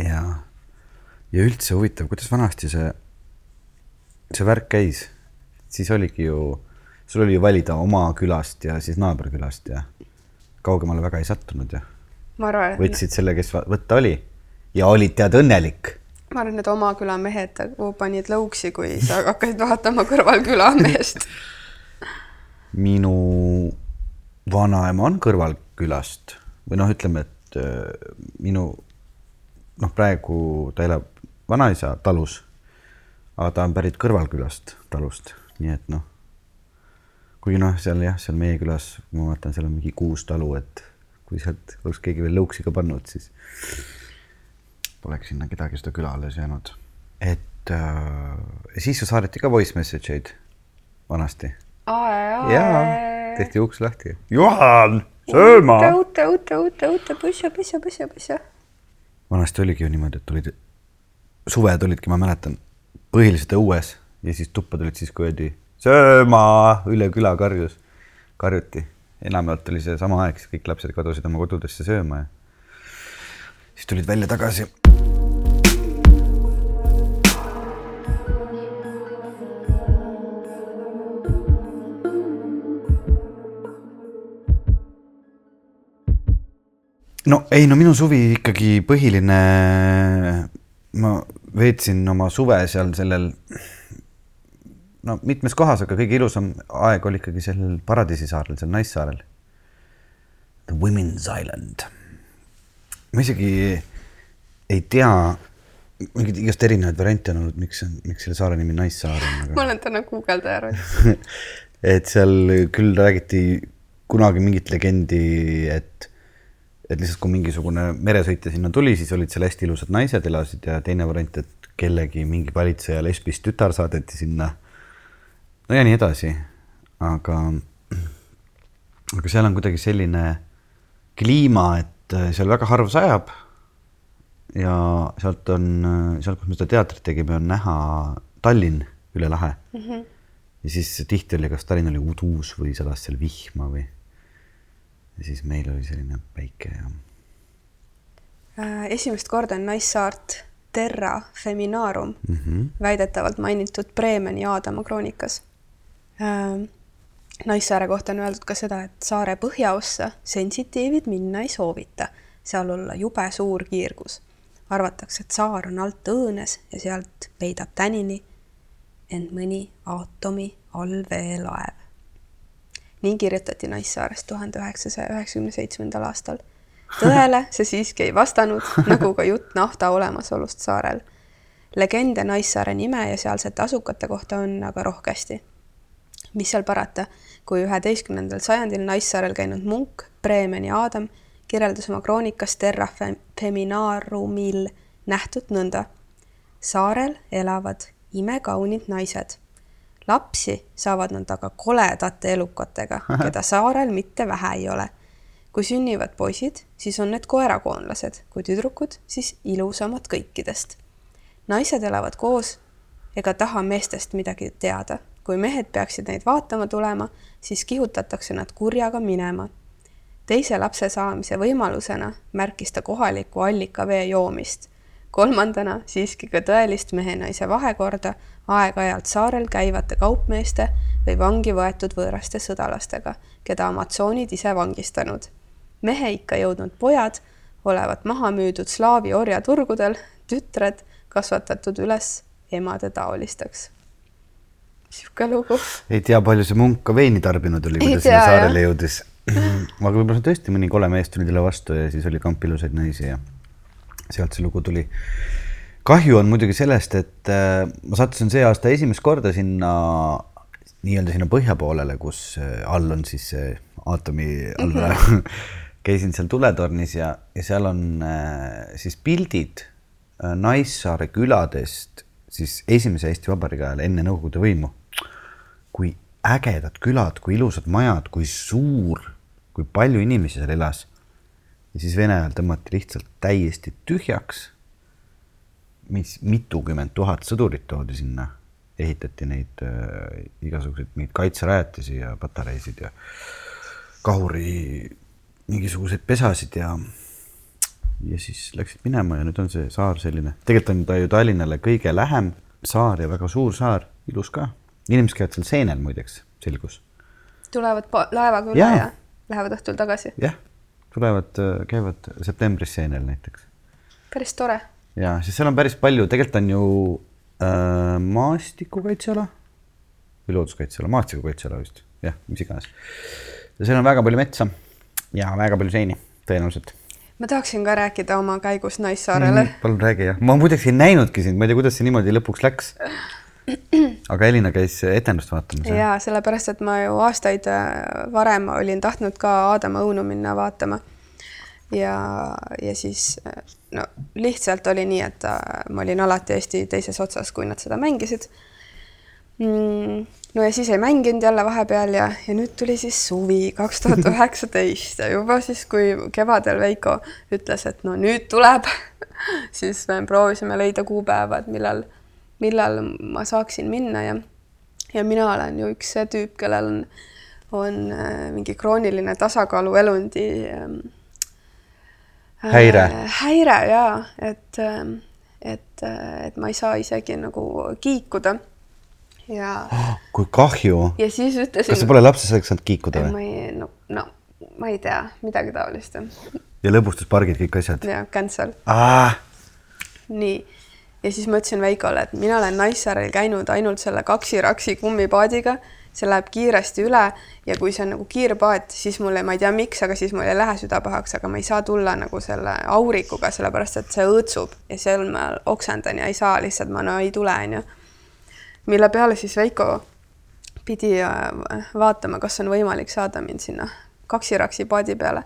ja, ja üldse huvitav, kuidas vanasti see, see värk käis, siis oligi ju, sul oli ju valida oma külast ja siis naaberkülast ja kaugemale väga ei sattunud et võtsid selle, kes võtta oli ja olid tead õnnelik. ma arvan, et oma küla mehed nagu panid lõuksi, kui sa hakkasid vaatama kõrval külameest. [LAUGHS] minu vanaema on kõrvalkülast või noh, ütleme, et äh, minu noh, praegu ta elab vanaisa talus, aga ta on pärit kõrvalkülast talust, nii et noh, kuigi noh, seal jah, seal meie külas, ma vaatan, seal on mingi kuus talu, et kui sealt oleks keegi veel lõuksi ka pannud, siis poleks sinna kedagi seda küla alles jäänud. et äh, siis ju saadeti ka voice message eid vanasti jaa, tehti uks lahti. Juhan, sööma. uute, uute, uute, uute, põssa, põssa, põssa, põssa. vanasti oligi ju niimoodi, et tulid, suved olidki, ma mäletan, põhiliselt õues ja siis tuppa tulid siis, kui öeldi sööma, üle küla karjus, karjuti. enamjaolt oli see sama aeg, siis kõik lapsed kadusid oma kodudesse sööma ja siis tulid välja tagasi. no ei, no minu suvi ikkagi põhiline, ma veetsin oma suve seal sellel, no mitmes kohas, aga kõige ilusam aeg oli ikkagi sellel Paradiisisaarel, seal Naissaarel. The Women's Island. ma isegi ei tea, mingeid igast erinevaid variante on olnud, miks miks selle saare nimi Naissaar on, aga [LAUGHS] ma olen täna guugeldaja rollis. [LAUGHS] et seal küll räägiti kunagi mingit legendi, et, et lihtsalt kui mingisugune meresõitja sinna tuli, siis olid seal hästi ilusad naised elasid ja teine variant, et kellegi mingi valitseja lesbist tütar saadeti sinna. no ja nii edasi, aga, aga seal on kuidagi selline kliima, et seal väga harva sajab. ja sealt on, sealt, kus me seda teatrit tegime, on näha Tallinn üle lahe mm. -hmm ja siis tihti oli, kas Tallinn oli uduus või sadas seal vihma või. Ja siis meil oli selline päike ja Äh, esimest korda on Naissaart Terra Feminarum mm -hmm. väidetavalt mainitud Bremeni Aadama kroonikas. Naissaare kohta on öeldud ka seda, et saare põhjaossa sensitiivid minna ei soovita, seal olla jube suur kiirgus. arvatakse, et saar on alt õõnes ja sealt peidab tänini end mõni aatomi allveelaev. Nii kirjutati Naissaarest tuhande üheksasaja üheksakümne seitsmendal aastal. tõele see siiski ei vastanud, nagu ka jutt nafta olemasolust saarel. legende Naissaare nime ja sealsete asukate kohta on aga rohkesti. mis seal parata, kui üheteistkümnendal sajandil Naissaarel käinud munk Bremeni Aadam kirjeldas oma kroonikas Terra Feminarumil nähtut nõnda. saarel elavad imekaunid naised. Lapsi saavad nad aga koledate elukatega, keda saarel mitte vähe ei ole. kui sünnivad poisid, siis on need koerakoonlased, kui tüdrukud, siis ilusamad kõikidest. naised elavad koos ega taha meestest midagi teada. kui mehed peaksid neid vaatama tulema, siis kihutatakse nad kurjaga minema. teise lapse saamise võimalusena märkis ta kohaliku allikavee joomist. kolmandana siiski ka tõelist mehe-naise vahekorda aeg-ajalt saarel käivate kaupmeeste või vangi võetud võõraste sõdalastega, keda amatsoonid ise vangistanud. mehe ikka jõudnud pojad olevat maha müüdud slaavi orjaturgudel, tütred kasvatatud üles emadetaolisteks. sihuke lugu. ei tea, palju see munk ka veini tarbinud oli, kui ta sinna saarele jõudis. aga võib-olla tõesti mõni kole mees tuli talle vastu ja siis oli kamp ilusaid naisi ja sealt see lugu tuli. Kahju on muidugi sellest, et äh, ma sattusin see aasta esimest korda sinna nii-öelda sinna põhja poolele, kus äh, all on siis see aatomi all mm -hmm. [LAUGHS] käisin seal tuletornis ja, ja seal on äh, siis pildid Naissaare küladest siis esimese Eesti Vabariigi ajal enne Nõukogude võimu. kui ägedad külad, kui ilusad majad, kui suur, kui palju inimesi seal elas. ja siis Vene ajal tõmmati lihtsalt täiesti tühjaks. Mis mitukümmend tuhat sõdurit toodi sinna, ehitati neid äh, igasuguseid neid kaitserajatisi ja patareisid ja kahuri mingisuguseid pesasid ja ja siis läksid minema ja nüüd on see saar selline, tegelikult on ta ju Tallinnale kõige lähem saar ja väga suur saar, ilus ka. inimesed käivad seal seenel muideks, selgus. tulevad laevaga üle ja, ja lähevad õhtul tagasi? jah, tulevad, äh, käivad septembris seenel näiteks. päris tore. Ja, sest seal on päris palju, tegelikult on ju äh, maastikukaitseala või looduskaitseala, maastikukaitseala vist, jah, mis iganes. ja seal on väga palju metsa ja väga palju seeni tõenäoliselt ma tahaksin ka rääkida oma käigust Naissaarele mm,. palun räägi jah, ma muideks ei näinudki sind, ma ei tea, kuidas see niimoodi lõpuks läks. aga Elina käis etendust vaatamas. ja sellepärast, et ma ju aastaid äh, varem olin tahtnud ka Aadama õunu minna vaatama. Ja, ja siis äh, no lihtsalt oli nii, et äh, ma olin alati Eesti teises otsas, kui nad seda mängisid. Mm no ja siis ei mänginud jälle vahepeal ja, ja nüüd tuli siis suvi kaks tuhat üheksateist ja juba siis, kui kevadel Veiko ütles, et no nüüd tuleb [LAUGHS] siis me proovisime leida kuupäeva, et millal, millal ma saaksin minna ja, ja mina olen ju üks see tüüp, kellel on, on äh, mingi krooniline tasakaaluelundi ähm, äh, häire, häire ja et, ähm, et, et ma ei saa isegi nagu kiikuda ja oh,. kui kahju. ja siis ütlesin. kas sa pole lapseseks saanud kiikuda või? ma ei, no, no ma ei tea, midagi taolist. ja lõbustuspargid, kõik asjad? ja, cancel ah.. nii, ja siis ma ütlesin Veikole, et mina olen Naissaarel käinud ainult selle kaksi-raksi kummipaadiga, see läheb kiiresti üle ja kui see on nagu kiirpaat, siis mulle, ma ei tea, miks, aga siis mul ei lähe süda pahaks, aga ma ei saa tulla nagu selle aurikuga, sellepärast et see õõtsub ja seal ma oksendan ja ei saa lihtsalt, ma no ei tule, onju mille peale siis Veiko pidi äh, vaatama, kas on võimalik saada mind sinna kaksiraksi paadi peale.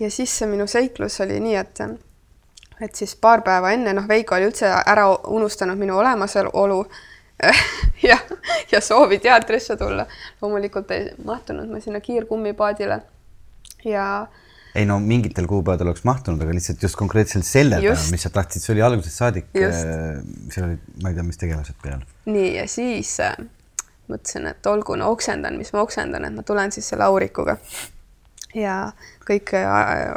ja siis see minu seiklus oli nii, et et siis paar päeva enne, noh, Veiko oli üldse ära unustanud minu olemasolu [LAUGHS] ja, ja soovi teatrisse tulla. loomulikult ei mahtunud ma sinna kiirkummipaadile ja ei no mingitel kuupäevadel oleks mahtunud, aga lihtsalt just konkreetselt sellel päeval, mis sa tahtsid, see oli algusest saadik, äh, seal olid, ma ei tea, mis tegelased peal. nii, ja siis äh, mõtlesin, et olgu, no oksendan, mis ma oksendan, et ma tulen siis selle aurikuga. ja kõik äh,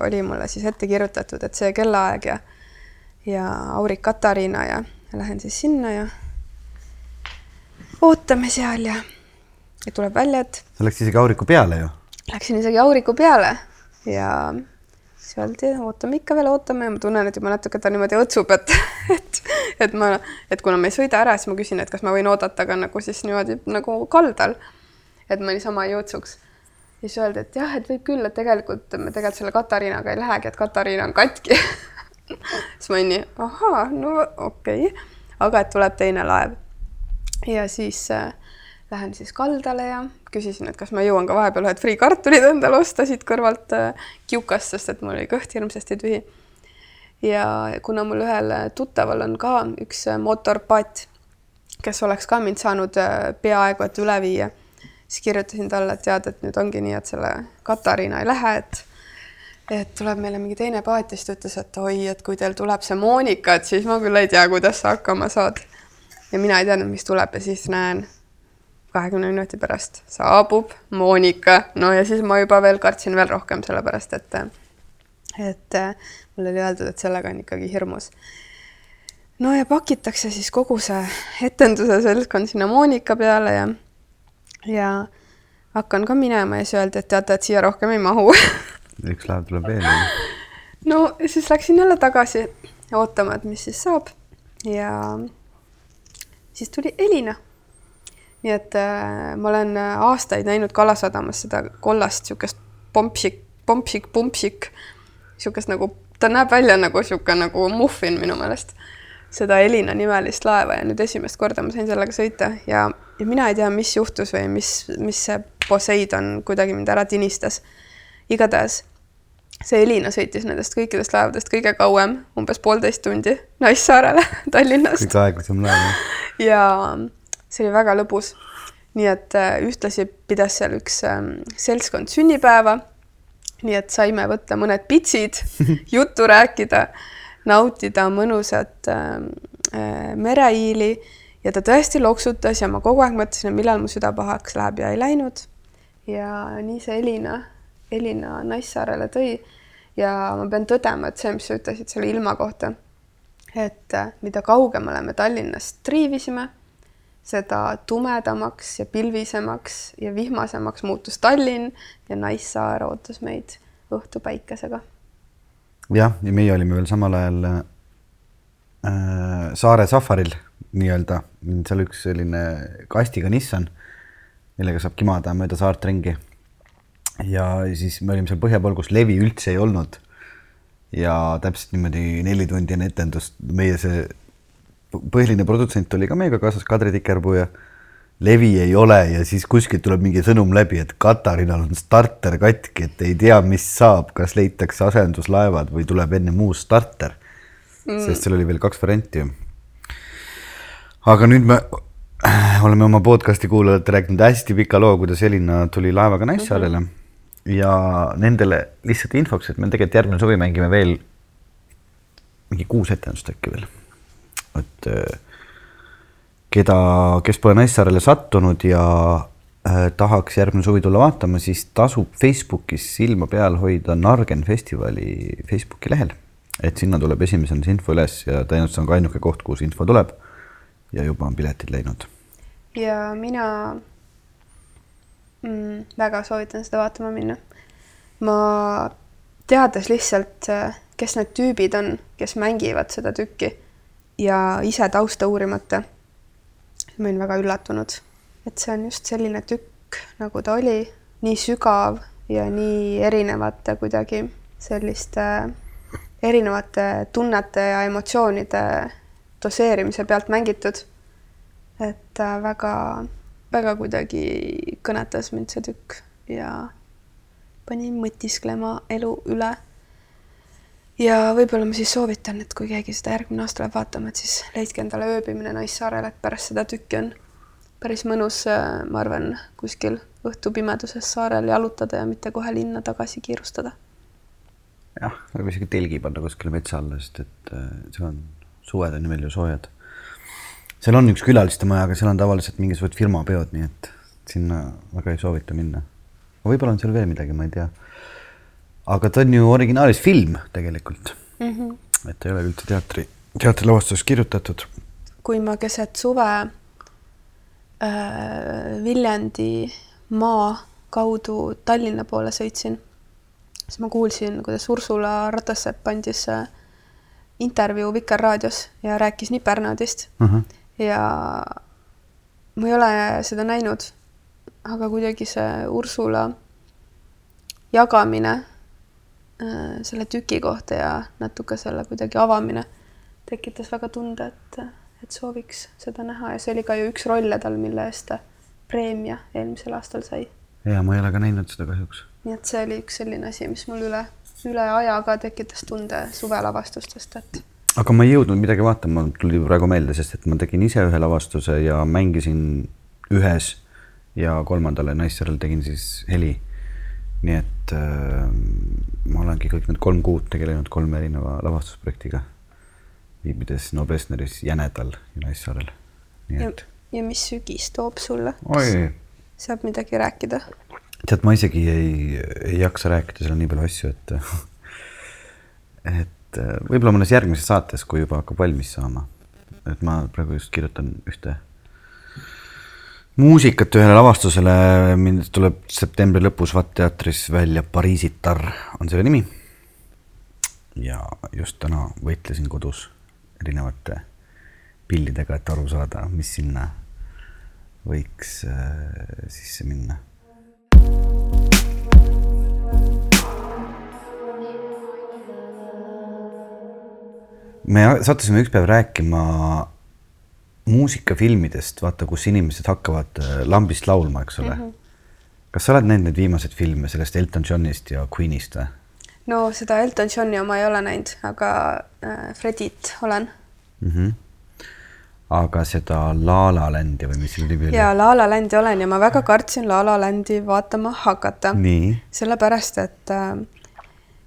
oli mulle siis ette kirjutatud, et see kellaaeg ja, ja aurik Katariina ja, ja lähen siis sinna ja ootame seal ja, ja tuleb välja, et. sa läksid isegi auriku peale ju? Läksin isegi auriku peale ja siis öeldi, ootame ikka veel, ootame ja ma tunnen, et juba natuke ta niimoodi õtsub, et, et, et ma, et kuna me ei sõida ära, siis ma küsin, et kas ma võin oodata ka nagu siis niimoodi nagu kaldal. et ma niisama ei õõtsuks. ja siis öeldi, et jah, et võib küll, et tegelikult me tegelikult selle Katariinaga ei lähegi, et Katariina on katki [LAUGHS] siis ma olin nii, ahaa, no okei okay., aga et tuleb teine laev. Ja siis äh, lähen siis kaldale ja küsisin, et kas ma jõuan ka vahepeal ühed friikartulid endale osta siit kõrvalt äh, kiukast, sest et mul oli kõht hirmsasti tühi. ja kuna mul ühel tuttaval on ka üks äh, mootorpaat, kes oleks ka mind saanud äh, peaaegu et üle viia, siis kirjutasin talle, et tead, et nüüd ongi nii, et selle Katariina ei lähe, et et tuleb meile mingi teine paat ja siis ta ütles, et oi, et kui teil tuleb see Monika, et siis ma küll ei tea, kuidas sa hakkama saad. Ja mina ei teadnud, mis tuleb ja siis näen kahekümne minuti pärast saabub Monika, no ja siis ma juba veel kartsin veel rohkem, sellepärast et, et mulle oli öeldud, et sellega on ikkagi hirmus. no ja pakitakse siis kogu see etenduse seltskond sinna Monika peale ja, ja hakkan ka minema ja siis öeldi, et teate, et siia rohkem ei mahu [LAUGHS] üks laev tuleb veel. no siis läksin jälle tagasi ootama, et mis siis saab ja siis tuli Elina. Nii et äh, ma olen äh, aastaid näinud Kalasadamas seda kollast niisugust pompsik, pompsik, pumpsik, niisugust nagu, ta näeb välja nagu niisugune nagu muffin minu meelest, seda Elina nimelist laeva ja nüüd esimest korda ma sain sellega sõita ja, ja mina ei tea, mis juhtus või mis, mis see Poseidon kuidagi mind ära tinistas. igatahes see Elina sõitis nendest kõikidest laevadest kõige kauem, umbes poolteist tundi Naissaarele [LAUGHS] Tallinnast. kõige aeglasem laev. [LAUGHS] ja see oli väga lõbus. nii et äh, ühtlasi pidas seal üks ähm, seltskond sünnipäeva. nii et saime võtta mõned pitsid, [LAUGHS] juttu rääkida, nautida mõnusat ähm, äh, mereiili ja ta tõesti loksutas ja ma kogu aeg mõtlesin, et millal mu süda pahaks läheb ja ei läinud. ja nii see Elina, Elina Naissaarele tõi ja ma pean tõdema, et see, mis sa ütlesid selle ilma kohta, et äh, mida kaugemale me Tallinnast triivisime seda tumedamaks ja pilvisemaks ja vihmasemaks muutus Tallinn ja Naissaar ootas meid õhtupäikesega. jah, ja meie olime veel samal ajal äh, saare safaril nii-öelda, seal üks selline kastiga Nissan, millega saab kimada mööda saart ringi. Ja siis me olime seal põhja pool, kus levi üldse ei olnud. ja täpselt niimoodi neli tundi enne etendust meie see põhiline produtsent oli ka meiega kaasas, Kadri Tikerpuu ja levi ei ole ja siis kuskilt tuleb mingi sõnum läbi, et Katarinal on starter katki, et ei tea, mis saab, kas leitakse asenduslaevad või tuleb ennem uus starter mm.. sest seal oli veel kaks varianti. aga nüüd me [CLEARS THROAT] oleme oma podcast'i kuulajatele rääkinud hästi pika loo, kuidas Elina tuli laevaga Naissaarele mm -hmm. Ja nendele lihtsalt infoks, et me tegelikult järgmine suvi mängime veel mingi kuus etendust äkki veel et äh, keda, kes pole Naissaarele sattunud ja äh, tahaks järgmine suvi tulla vaatama, siis tasub Facebookis silma peal hoida Nargen festivali Facebooki lehel. et sinna tuleb esimesena see info üles ja tõenäoliselt see on ka ainuke koht, see info tuleb. ja juba on piletid läinud. ja mina mm, väga soovitan seda vaatama minna. ma teades lihtsalt, äh, kes need tüübid on, kes mängivad seda tükki ja ise tausta uurimata. ma olin väga üllatunud, et see on just selline tükk, nagu ta oli, nii sügav ja nii erinevate kuidagi selliste erinevate tunnete ja emotsioonide doseerimise pealt mängitud. et väga, väga kuidagi kõnetas mind see tükk ja pani mõtisklema elu üle ja võib-olla ma siis soovitan, et kui keegi seda järgmine aasta läheb vaatama, et siis leidke endale ööbimine Naissaarel, et pärast seda tükki on päris mõnus, äh, ma arvan, kuskil õhtupimeduses saarel jalutada ja mitte kohe linna tagasi kiirustada. jah, võib isegi telgi panna kuskile metsa alla, sest et äh, see on, suved on ju meil ju soojad. Seal on üks külaliste maja, aga seal on tavaliselt mingisugused firmapeod, nii et sinna väga ei soovita minna. võib-olla on seal veel midagi, ma ei tea aga ta on ju originaalis film tegelikult mm. -hmm. et ei ole üldse teatri, teatrilavastuseks kirjutatud. kui ma keset suve äh, Viljandi maa kaudu Tallinna poole sõitsin, siis ma kuulsin, kuidas Ursula Ratassepp andis äh, intervjuu Vikerraadios ja rääkis Nipernaadist uh. Mhm. -huh. Ja ma ei ole seda näinud, aga kuidagi see Ursula jagamine Äh, selle tüki kohta ja natuke selle kuidagi avamine tekitas väga tunde, et, et sooviks seda näha ja see oli ka ju üks rolle tal, mille eest ta preemia eelmisel aastal sai. ja ma ei ole ka näinud seda kahjuks. nii et see oli üks selline asi, mis mul üle, üle aja ka tekitas tunde suvelavastustest, et aga ma ei jõudnud midagi vaatama, tuli praegu meelde, sest et ma tegin ise ühe lavastuse ja mängisin ühes ja kolmandale Naissaarel tegin siis heli. nii et äh, ma olengi kõik need kolm kuud tegelenud kolme erineva lavastusprojektiga, viibides Noblessneris, Jänedal ja Naissaarel. ja, ja mis sügis toob sulle? oi. saab midagi rääkida? tead, ma isegi ei, ei jaksa rääkida, seal on nii palju asju, et et et äh, võib-olla mõnes järgmises saates, kui juba hakkab valmis saama. et ma praegu just kirjutan ühte muusikat ühele lavastusele, mind tuleb septembri lõpus Vatt teatris välja Pariisitar on selle nimi. ja just täna võitlesin kodus erinevate pillidega, et aru saada, mis sinna võiks äh, sisse minna me sattusime üks päev rääkima muusikafilmidest, vaata, kus inimesed hakkavad äh, lambist laulma, eks ole mm. -hmm. kas sa oled näinud neid viimaseid filme sellest Elton Johnist ja Queenist või? no seda Elton Johni oma ei ole näinud, aga äh, Fredit olen mm. -hmm. aga seda La La Landi või mis selle nimi oli? ja La La Landi olen ja ma väga kartsin La La Landi vaatama hakata. sellepärast, et äh,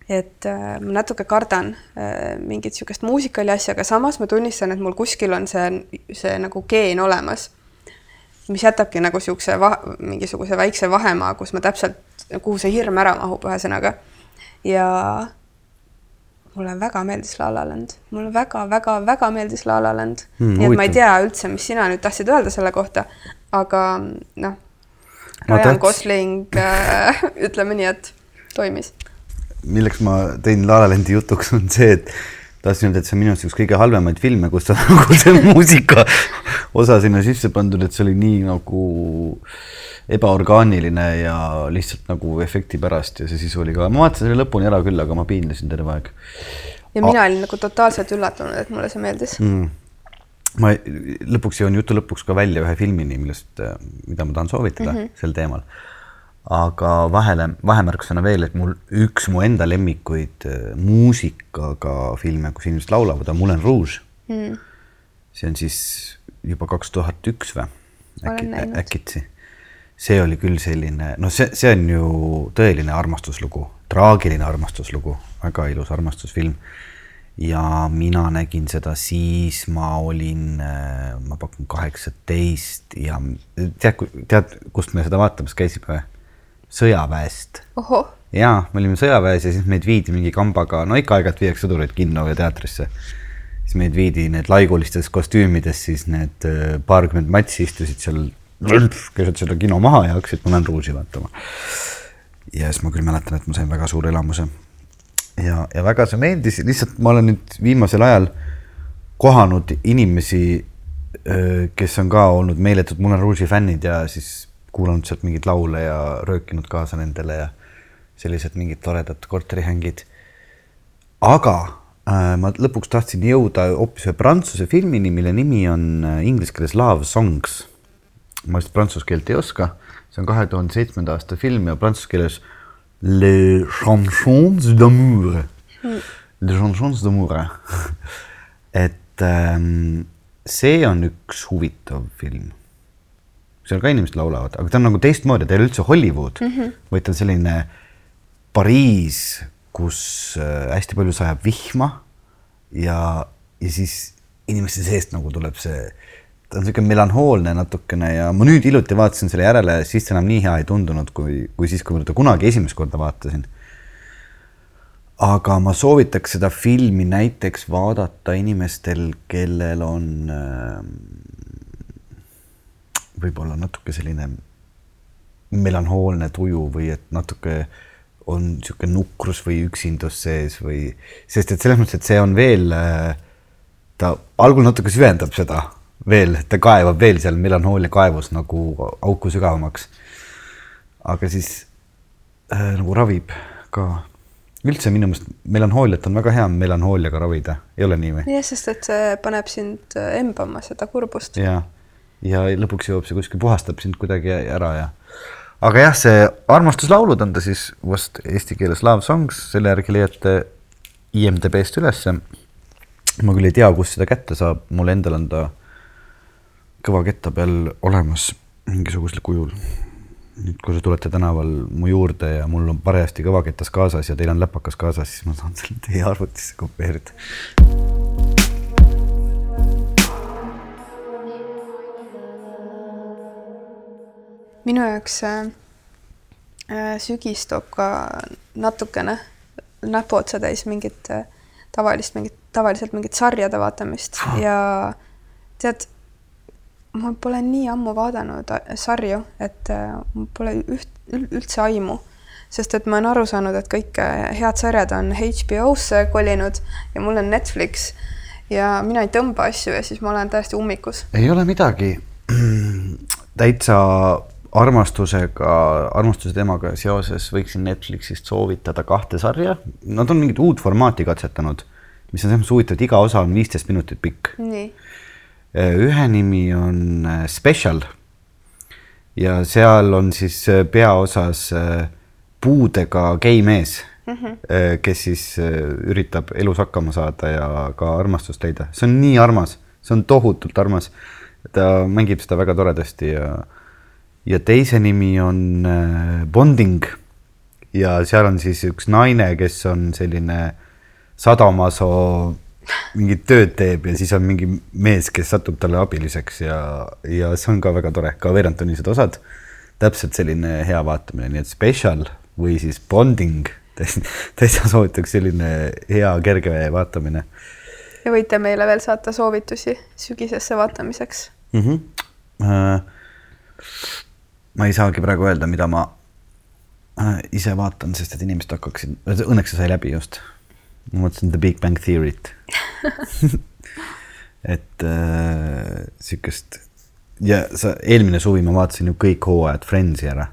et äh, ma natuke kardan äh, mingit niisugust muusikali asja, aga samas ma tunnistan, et mul kuskil on see, see nagu geen olemas, mis jätabki nagu niisuguse mingisuguse väikse vahemaa, kus ma täpselt, kuhu see hirm ära mahub, ühesõnaga. ja mulle väga meeldis La La Land, mulle väga-väga-väga meeldis La La Land mm,. nii et ma ei tea üldse, mis sina nüüd tahtsid öelda selle kohta, aga noh, Ryan Gosling äh, [LAUGHS] ütleme nii, et toimis milleks ma tõin La La Landi jutuks, on see, et tahtsin öelda, et see on minu arust üks kõige halvemaid filme, kus on [LAUGHS] nagu see muusika osa sinna sisse pandud, et see oli nii nagu ebaorgaaniline ja lihtsalt nagu efekti pärast ja see sisu oli ka, ma vaatasin selle lõpuni ära küll, aga ma piinlesin terve aeg. ja mina A olin nagu totaalselt üllatunud, et mulle see meeldis mm. ma lõpuks jõuan jutu lõpuks ka välja ühe filmini, millest, mida ma tahan soovitada mm -hmm. sel teemal aga vahele, vahemärkusena veel, et mul üks mu enda lemmikuid äh, muusikaga filme, kus inimesed laulavad, on Moulin Rouge mm.. see on siis juba kaks tuhat üks või? äkki, äkitsi. see oli küll selline, no see, see on ju tõeline armastuslugu, traagiline armastuslugu, väga ilus armastusfilm. ja mina nägin seda siis, ma olin, äh, ma pakun kaheksateist ja tead, tead, kust me seda vaatamas käisime või? Sõjaväest. ja me olime sõjaväes ja siis meid viidi mingi kambaga, no ikka aeg-ajalt viiakse sõdureid kinno ja teatrisse. siis meid viidi need laigulistes kostüümides, siis need äh, paarkümmend matsi istusid seal keset seda kino maha ja hakkasid Moulin Rouge'i vaatama. ja siis ma küll mäletan, et ma sain väga suure elamuse. ja, ja väga see meeldis, lihtsalt ma olen nüüd viimasel ajal kohanud inimesi, äh, kes on ka olnud meeletud Moulin Rouge'i fännid ja siis kuulanud sealt mingeid laule ja röökinud kaasa nendele ja sellised mingid toredad korterihängid. aga äh, ma lõpuks tahtsin jõuda hoopis ühe prantsuse filmini, mille nimi on äh, inglise keeles Love Songs. ma vist prantsuse keelt ei oska, see on kahe tuhande seitsmenda aasta film ja prantsuse keeles Les chansons d'amour. Mm.. Les chansons d'amour. [LAUGHS] Et ähm, see on üks huvitav film seal ka inimesed laulavad, aga ta on nagu teistmoodi, ta ei ole üldse Hollywood mm, -hmm. vaid ta on selline Pariis, kus äh, hästi palju sajab vihma ja, ja siis inimeste seest nagu tuleb see, ta on niisugune melanhoolne natukene ja ma nüüd hiljuti vaatasin selle järele, siis ta enam nii hea ei tundunud, kui, kui siis, kui ma teda kunagi esimest korda vaatasin. aga ma soovitaks seda filmi näiteks vaadata inimestel, kellel on äh, võib-olla natuke selline melanhoolne tuju või et natuke on niisugune nukrus või üksindus sees või, sest et selles mõttes, et see on veel, ta algul natuke süvendab seda veel, ta kaevab veel seal melanhoolia kaevus nagu auku sügavamaks. aga siis äh, nagu ravib ka. üldse minu meelest melanhooliat on väga hea melanhooliaga ravida, ei ole nii või? jah, sest et see paneb sind embama seda kurbust. jah ja lõpuks jõuab see kuskil, puhastab sind kuidagi ära ja aga jah, see armastuslaulud on ta siis vast eesti keeles Love Songs, selle järgi leiate IMDB-st ülesse. ma küll ei tea, kust seda kätte saab, mul endal on ta kõva ketta peal olemas mingisugusel kujul. nüüd, kui te tulete tänaval mu juurde ja mul on parajasti kõvaketas kaasas ja teil on läpakas kaasas, siis ma saan selle teie arvutisse kopeerida. Minu jaoks äh, äh, sügis toob ka natukene näpuotsa täis mingit äh, tavalist, mingit, tavaliselt mingit sarjade vaatamist ja tead, ma pole nii ammu vaadanud sarju, et mul pole üht, üldse aimu, sest et ma olen aru saanud, et kõik head sarjad on HBO-sse kolinud ja mul on Netflix ja mina ei tõmba asju ja siis ma olen täiesti ummikus. ei ole midagi. [CLEARS THROAT] täitsa armastusega, armastuse teemaga seoses võiksin Netflixist soovitada kahte sarja. Nad on mingit uut formaati katsetanud, mis on selles mõttes huvitav, et iga osa on viisteist minutit pikk. nii, ühe nimi on äh, Special ja seal on siis äh, peaosas äh, puudega geimees mm, -hmm. kes siis üritab elus hakkama saada ja ka armastust leida. see on nii armas, see on tohutult armas. ta mängib seda väga toredasti ja, ja teise nimi on Bonding ja seal on siis üks naine, kes on selline sadomaso mingit tööd teeb ja siis on mingi mees, kes satub talle abiliseks ja, ja see on ka väga tore, ka veerandtunnised osad. täpselt selline hea vaatamine, nii et special või siis bonding, [LAUGHS] täitsa soovitaks selline hea kerge vaatamine ja võite meile veel saata soovitusi sügisesse vaatamiseks. mm. -hmm. Ma ei saagi praegu öelda, mida ma äh, ise vaatan, sest et inimesed hakkaksid, õnneks see sai läbi just ma mõtlesin The Big Bang Theory't [LAUGHS] et äh, sihukest ja sa, eelmine suvi ma vaatasin ju kõik hooajad Friendsi ära.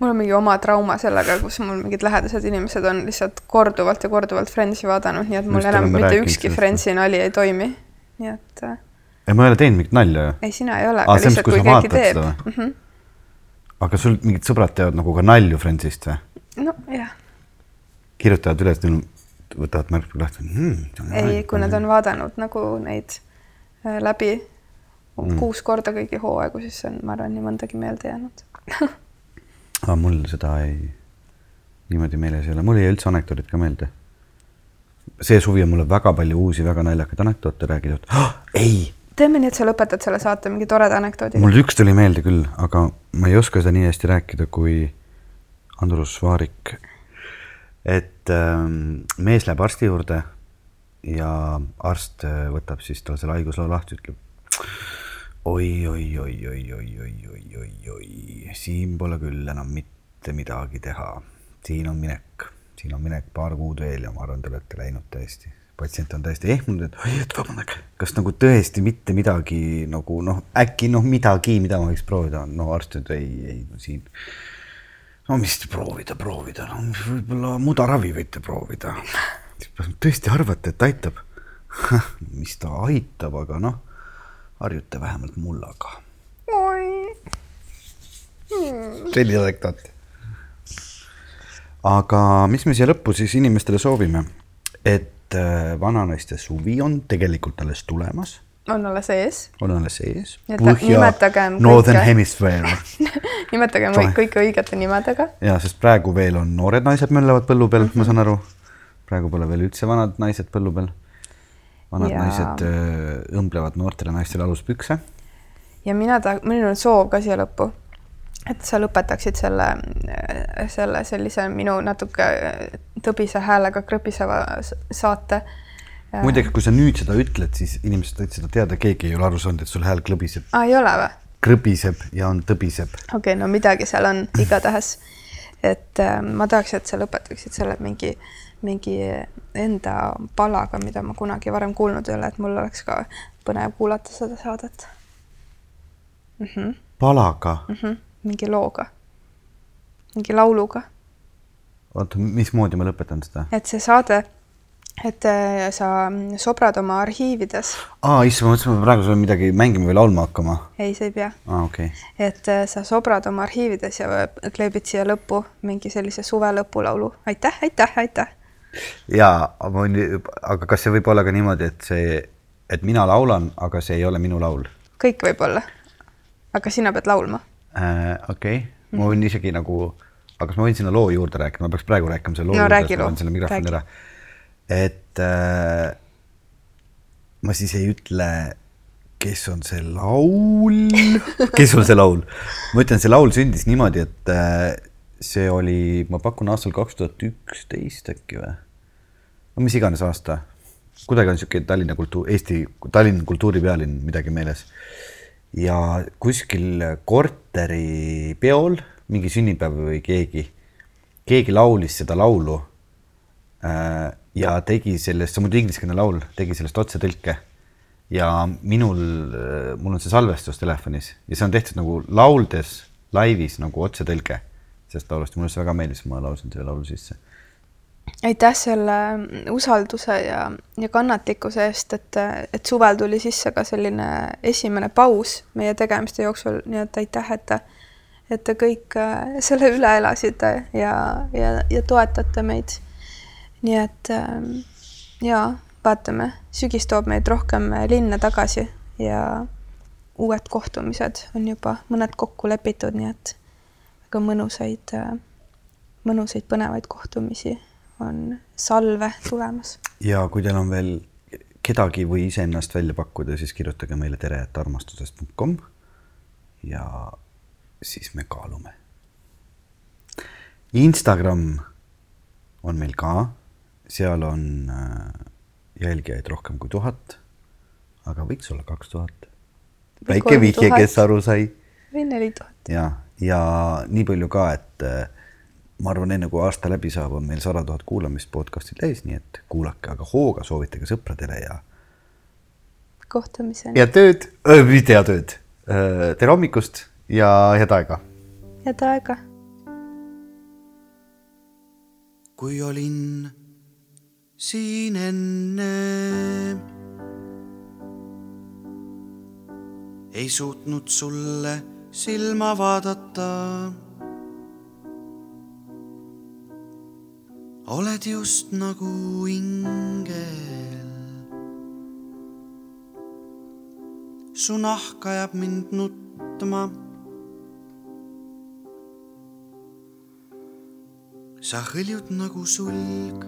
mul on mingi oma trauma sellega, kus mul mingid lähedased inimesed on lihtsalt korduvalt ja korduvalt Friendsi vaadanud, nii et mul Just enam mitte ükski. Friendsi nali ei toimi. nii et äh, ei, ma ei ole teinud mingit nalja ju. ei, sina ei ole, aga lihtsalt kui keegi teeb mm. -hmm. aga sul mingid sõbrad teevad nagu ka nalju Friendsist või? nojah, kirjutavad üles, neil võtavad märkme lahti hmm,. ei, kui nad on vaadanud nagu neid äh, läbi mm. kuus korda kõigi hooaegu, siis on, ma arvan, nii mõndagi meelde jäänud [LAUGHS] aga mul seda ei, niimoodi meeles ei ole, mul ei jää üldse anekdoodid ka meelde. see suvi on mulle väga palju uusi väga naljakaid anekdoote räägitud oh,. [GASPS] ei, teeme nii, et sa lõpetad selle saate mingi toreda anekdoodiga. mul üks tuli meelde küll, aga ma ei oska seda nii hästi rääkida kui Andrus Vaarik. et ähm, mees läheb arsti juurde ja arst äh, võtab siis tal selle haigusloo lahti, ütleb oi, oi, oi, oi, oi, oi, oi, oi, oi, siin pole küll enam mitte midagi teha. siin on minek, siin on minek paar kuud veel ja ma arvan, te olete läinud täiesti. Patsient on täiesti ehmunud, et oi, et vabandage, kas nagu tõesti mitte midagi nagu noh, äkki noh, midagi, mida ma võiks proovida, no arst ütleb ei, ei no siin. no mis proovida, proovida, no võib-olla mudaravi võite proovida. tõesti arvate, et aitab? [LAUGHS] mis ta aitab, aga noh harjute vähemalt mullaga. selline anekdoot. aga mis me siia lõppu siis inimestele soovime? et äh, vananaiste suvi on tegelikult alles tulemas, on alles ees. on alles ees. Et nimetagem Northern kõike. Hemisphere [LAUGHS] nimetagem Tore. kõik kõige õigete nimedega. ja sest praegu veel on noored naised möllavad põllu peal, ma saan aru. praegu pole veel üldse vanad naised põllu peal. vanad Ja- naised öö, õmblevad noortele naistele aluspükse. ja mina ta-, minul on soov ka siia lõppu, et sa lõpetaksid selle, selle sellise minu natuke tõbise häälega krõbiseva s- saate. muideks, kui sa nüüd seda ütled, siis inimesed võid seda teada, keegi ei ole aru saanud, et sul hääl klõbiseb, aa, ei ole või? krõbiseb ja on tõbiseb. okei okay,, no midagi seal on [LAUGHS] igatahes. et äh, ma tahaks, et sa lõpetaksid selle mingi, mingi enda palaga, mida ma kunagi varem kuulnud ei ole, et mul oleks ka põnev kuulata seda saadet mm. -hmm. palaga Mm -hmm. Mingi looga, mingi lauluga, oota, mismoodi ma lõpetan seda? et see saade et äh, sa sobrad oma arhiivides, aa, issand, ma mõtlesin, et ma praegu pean midagi mängima või laulma hakkama. ei, sa ei pea, aa, okei okay.. et äh, sa sobrad oma arhiivides ja kleebid siia lõppu mingi sellise suve lõpulaulu. aitäh, aitäh, aitäh. jaa, aga kas see võib olla ka niimoodi, et see, et mina laulan, aga see ei ole minu laul kõik võib olla. aga sina pead laulma. äh,? okei okay., ma võin isegi nagu, aga kas ma võin sinna loo juurde rääkida, ma peaks praegu rääkima selle loo No juurde, et ma panen selle mikrofoni ära. et äh, ma siis ei ütle, kes on see laul, [LAUGHS] kes on see laul. ma ütlen, see laul sündis niimoodi, et äh, see oli, ma pakun aastal kaks tuhat üksteist äkki või? no mis iganes aasta, kuidagi on niisugune Tallinna kultuur, Eesti, Tallinna kultuuripealinn midagi meeles. ja kuskil korteripeol, mingi sünnipäev või keegi, keegi laulis seda laulu äh, ja tegi sellest, see on muidu ingliskeelne laul, tegi sellest otsetõlke ja minul, mul on see salvestus telefonis ja see on tehtud nagu lauldes laivis nagu otsetõlge sellest laulust ja mulle see väga meeldis, ma laulsin selle laulu sisse. Aitäh selle usalduse ja, ja kannatlikkuse eest, et, et suvel tuli sisse ka selline esimene paus meie tegemiste jooksul, nii et aitäh, et et te kõik äh, selle üle elasite ja, ja, ja toetate meid. nii et ähm, jaa, vaatame, sügis toob meid rohkem linna tagasi ja uued kohtumised on juba mõned kokku lepitud, nii et väga mõnusaid, mõnusaid põnevaid kohtumisi on salve tulemas. ja kui teil on veel kedagi või iseennast välja pakkuda, siis kirjutage meile tere, et armastusest.com ja siis me kaalume. Instagram on meil ka, seal on äh, jälgijaid rohkem kui tuhat, aga võiks olla kaks tuhat. Väike vihje, kes aru sai või neli tuhat. ja, ja nii palju ka, et äh, ma arvan, enne kui aasta läbi saab, on meil sada tuhat kuulamist podcast'il täis, nii et kuulake aga hooga, soovitage sõpradele ja, kohtumiseni. ja tööd, mitte head tööd. tere hommikust ja head aega. head aega. kui olin siin enne. ei suutnud sulle silma vaadata. Oled just nagu ingel. su nahk ajab mind nutma sa hõljud nagu sulg.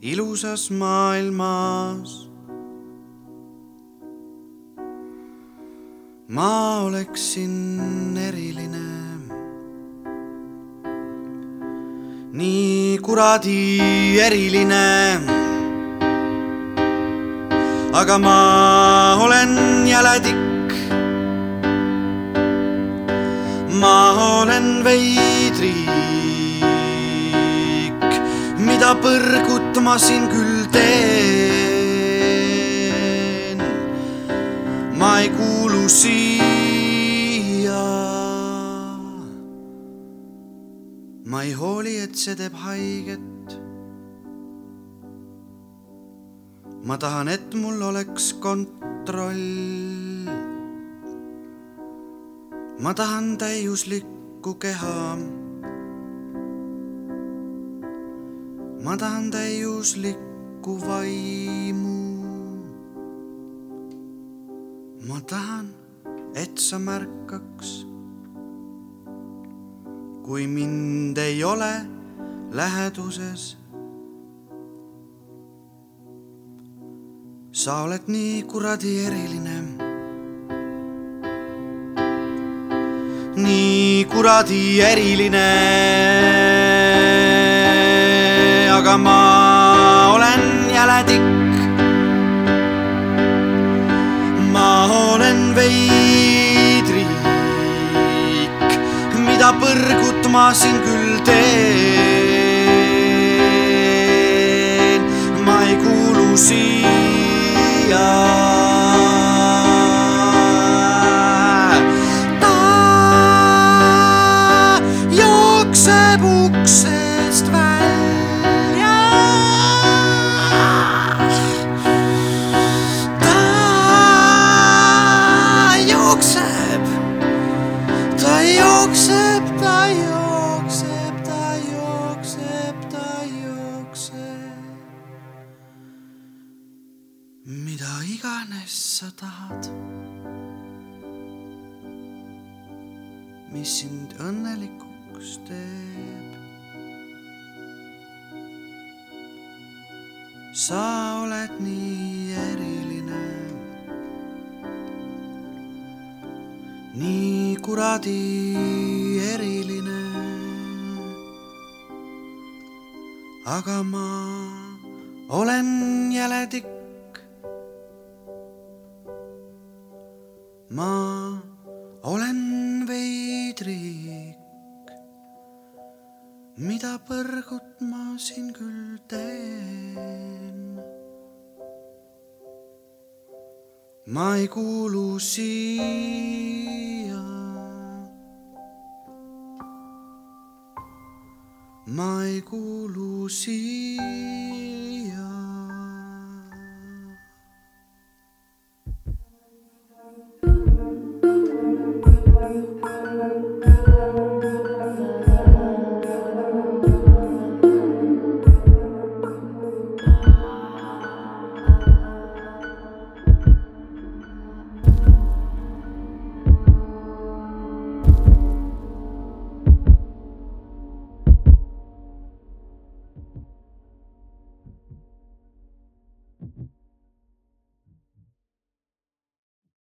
ilusas maailmas. ma oleksin eriline. Nii kuradi eriline. aga ma olen jäle tikk. ma olen veidrik, mida põrgut ma siin küll teen. ma ei kuulu siia. Ma ei hooli, et see teeb haiget. ma tahan, et mul oleks kontroll ma tahan täiuslikku keha. ma tahan täiuslikku vaimu. ma tahan, et sa märkaks. Kui mind ei ole läheduses. sa oled nii kuradi eriline nii kuradi eriline. aga ma olen jäle tikk. ma olen veidrik, põrgut ma siin küll teen. ma ei kuulu siia ta jookseb ukse iganes sa tahad, mis sind õnnelikuks teeb. sa oled nii eriline, nii kuradi eriline. aga ma olen jäle tikk. Ma olen veidrik. mida põrgut ma siin küll teen? ma ei kuulu siia. ma ei kuulu siia.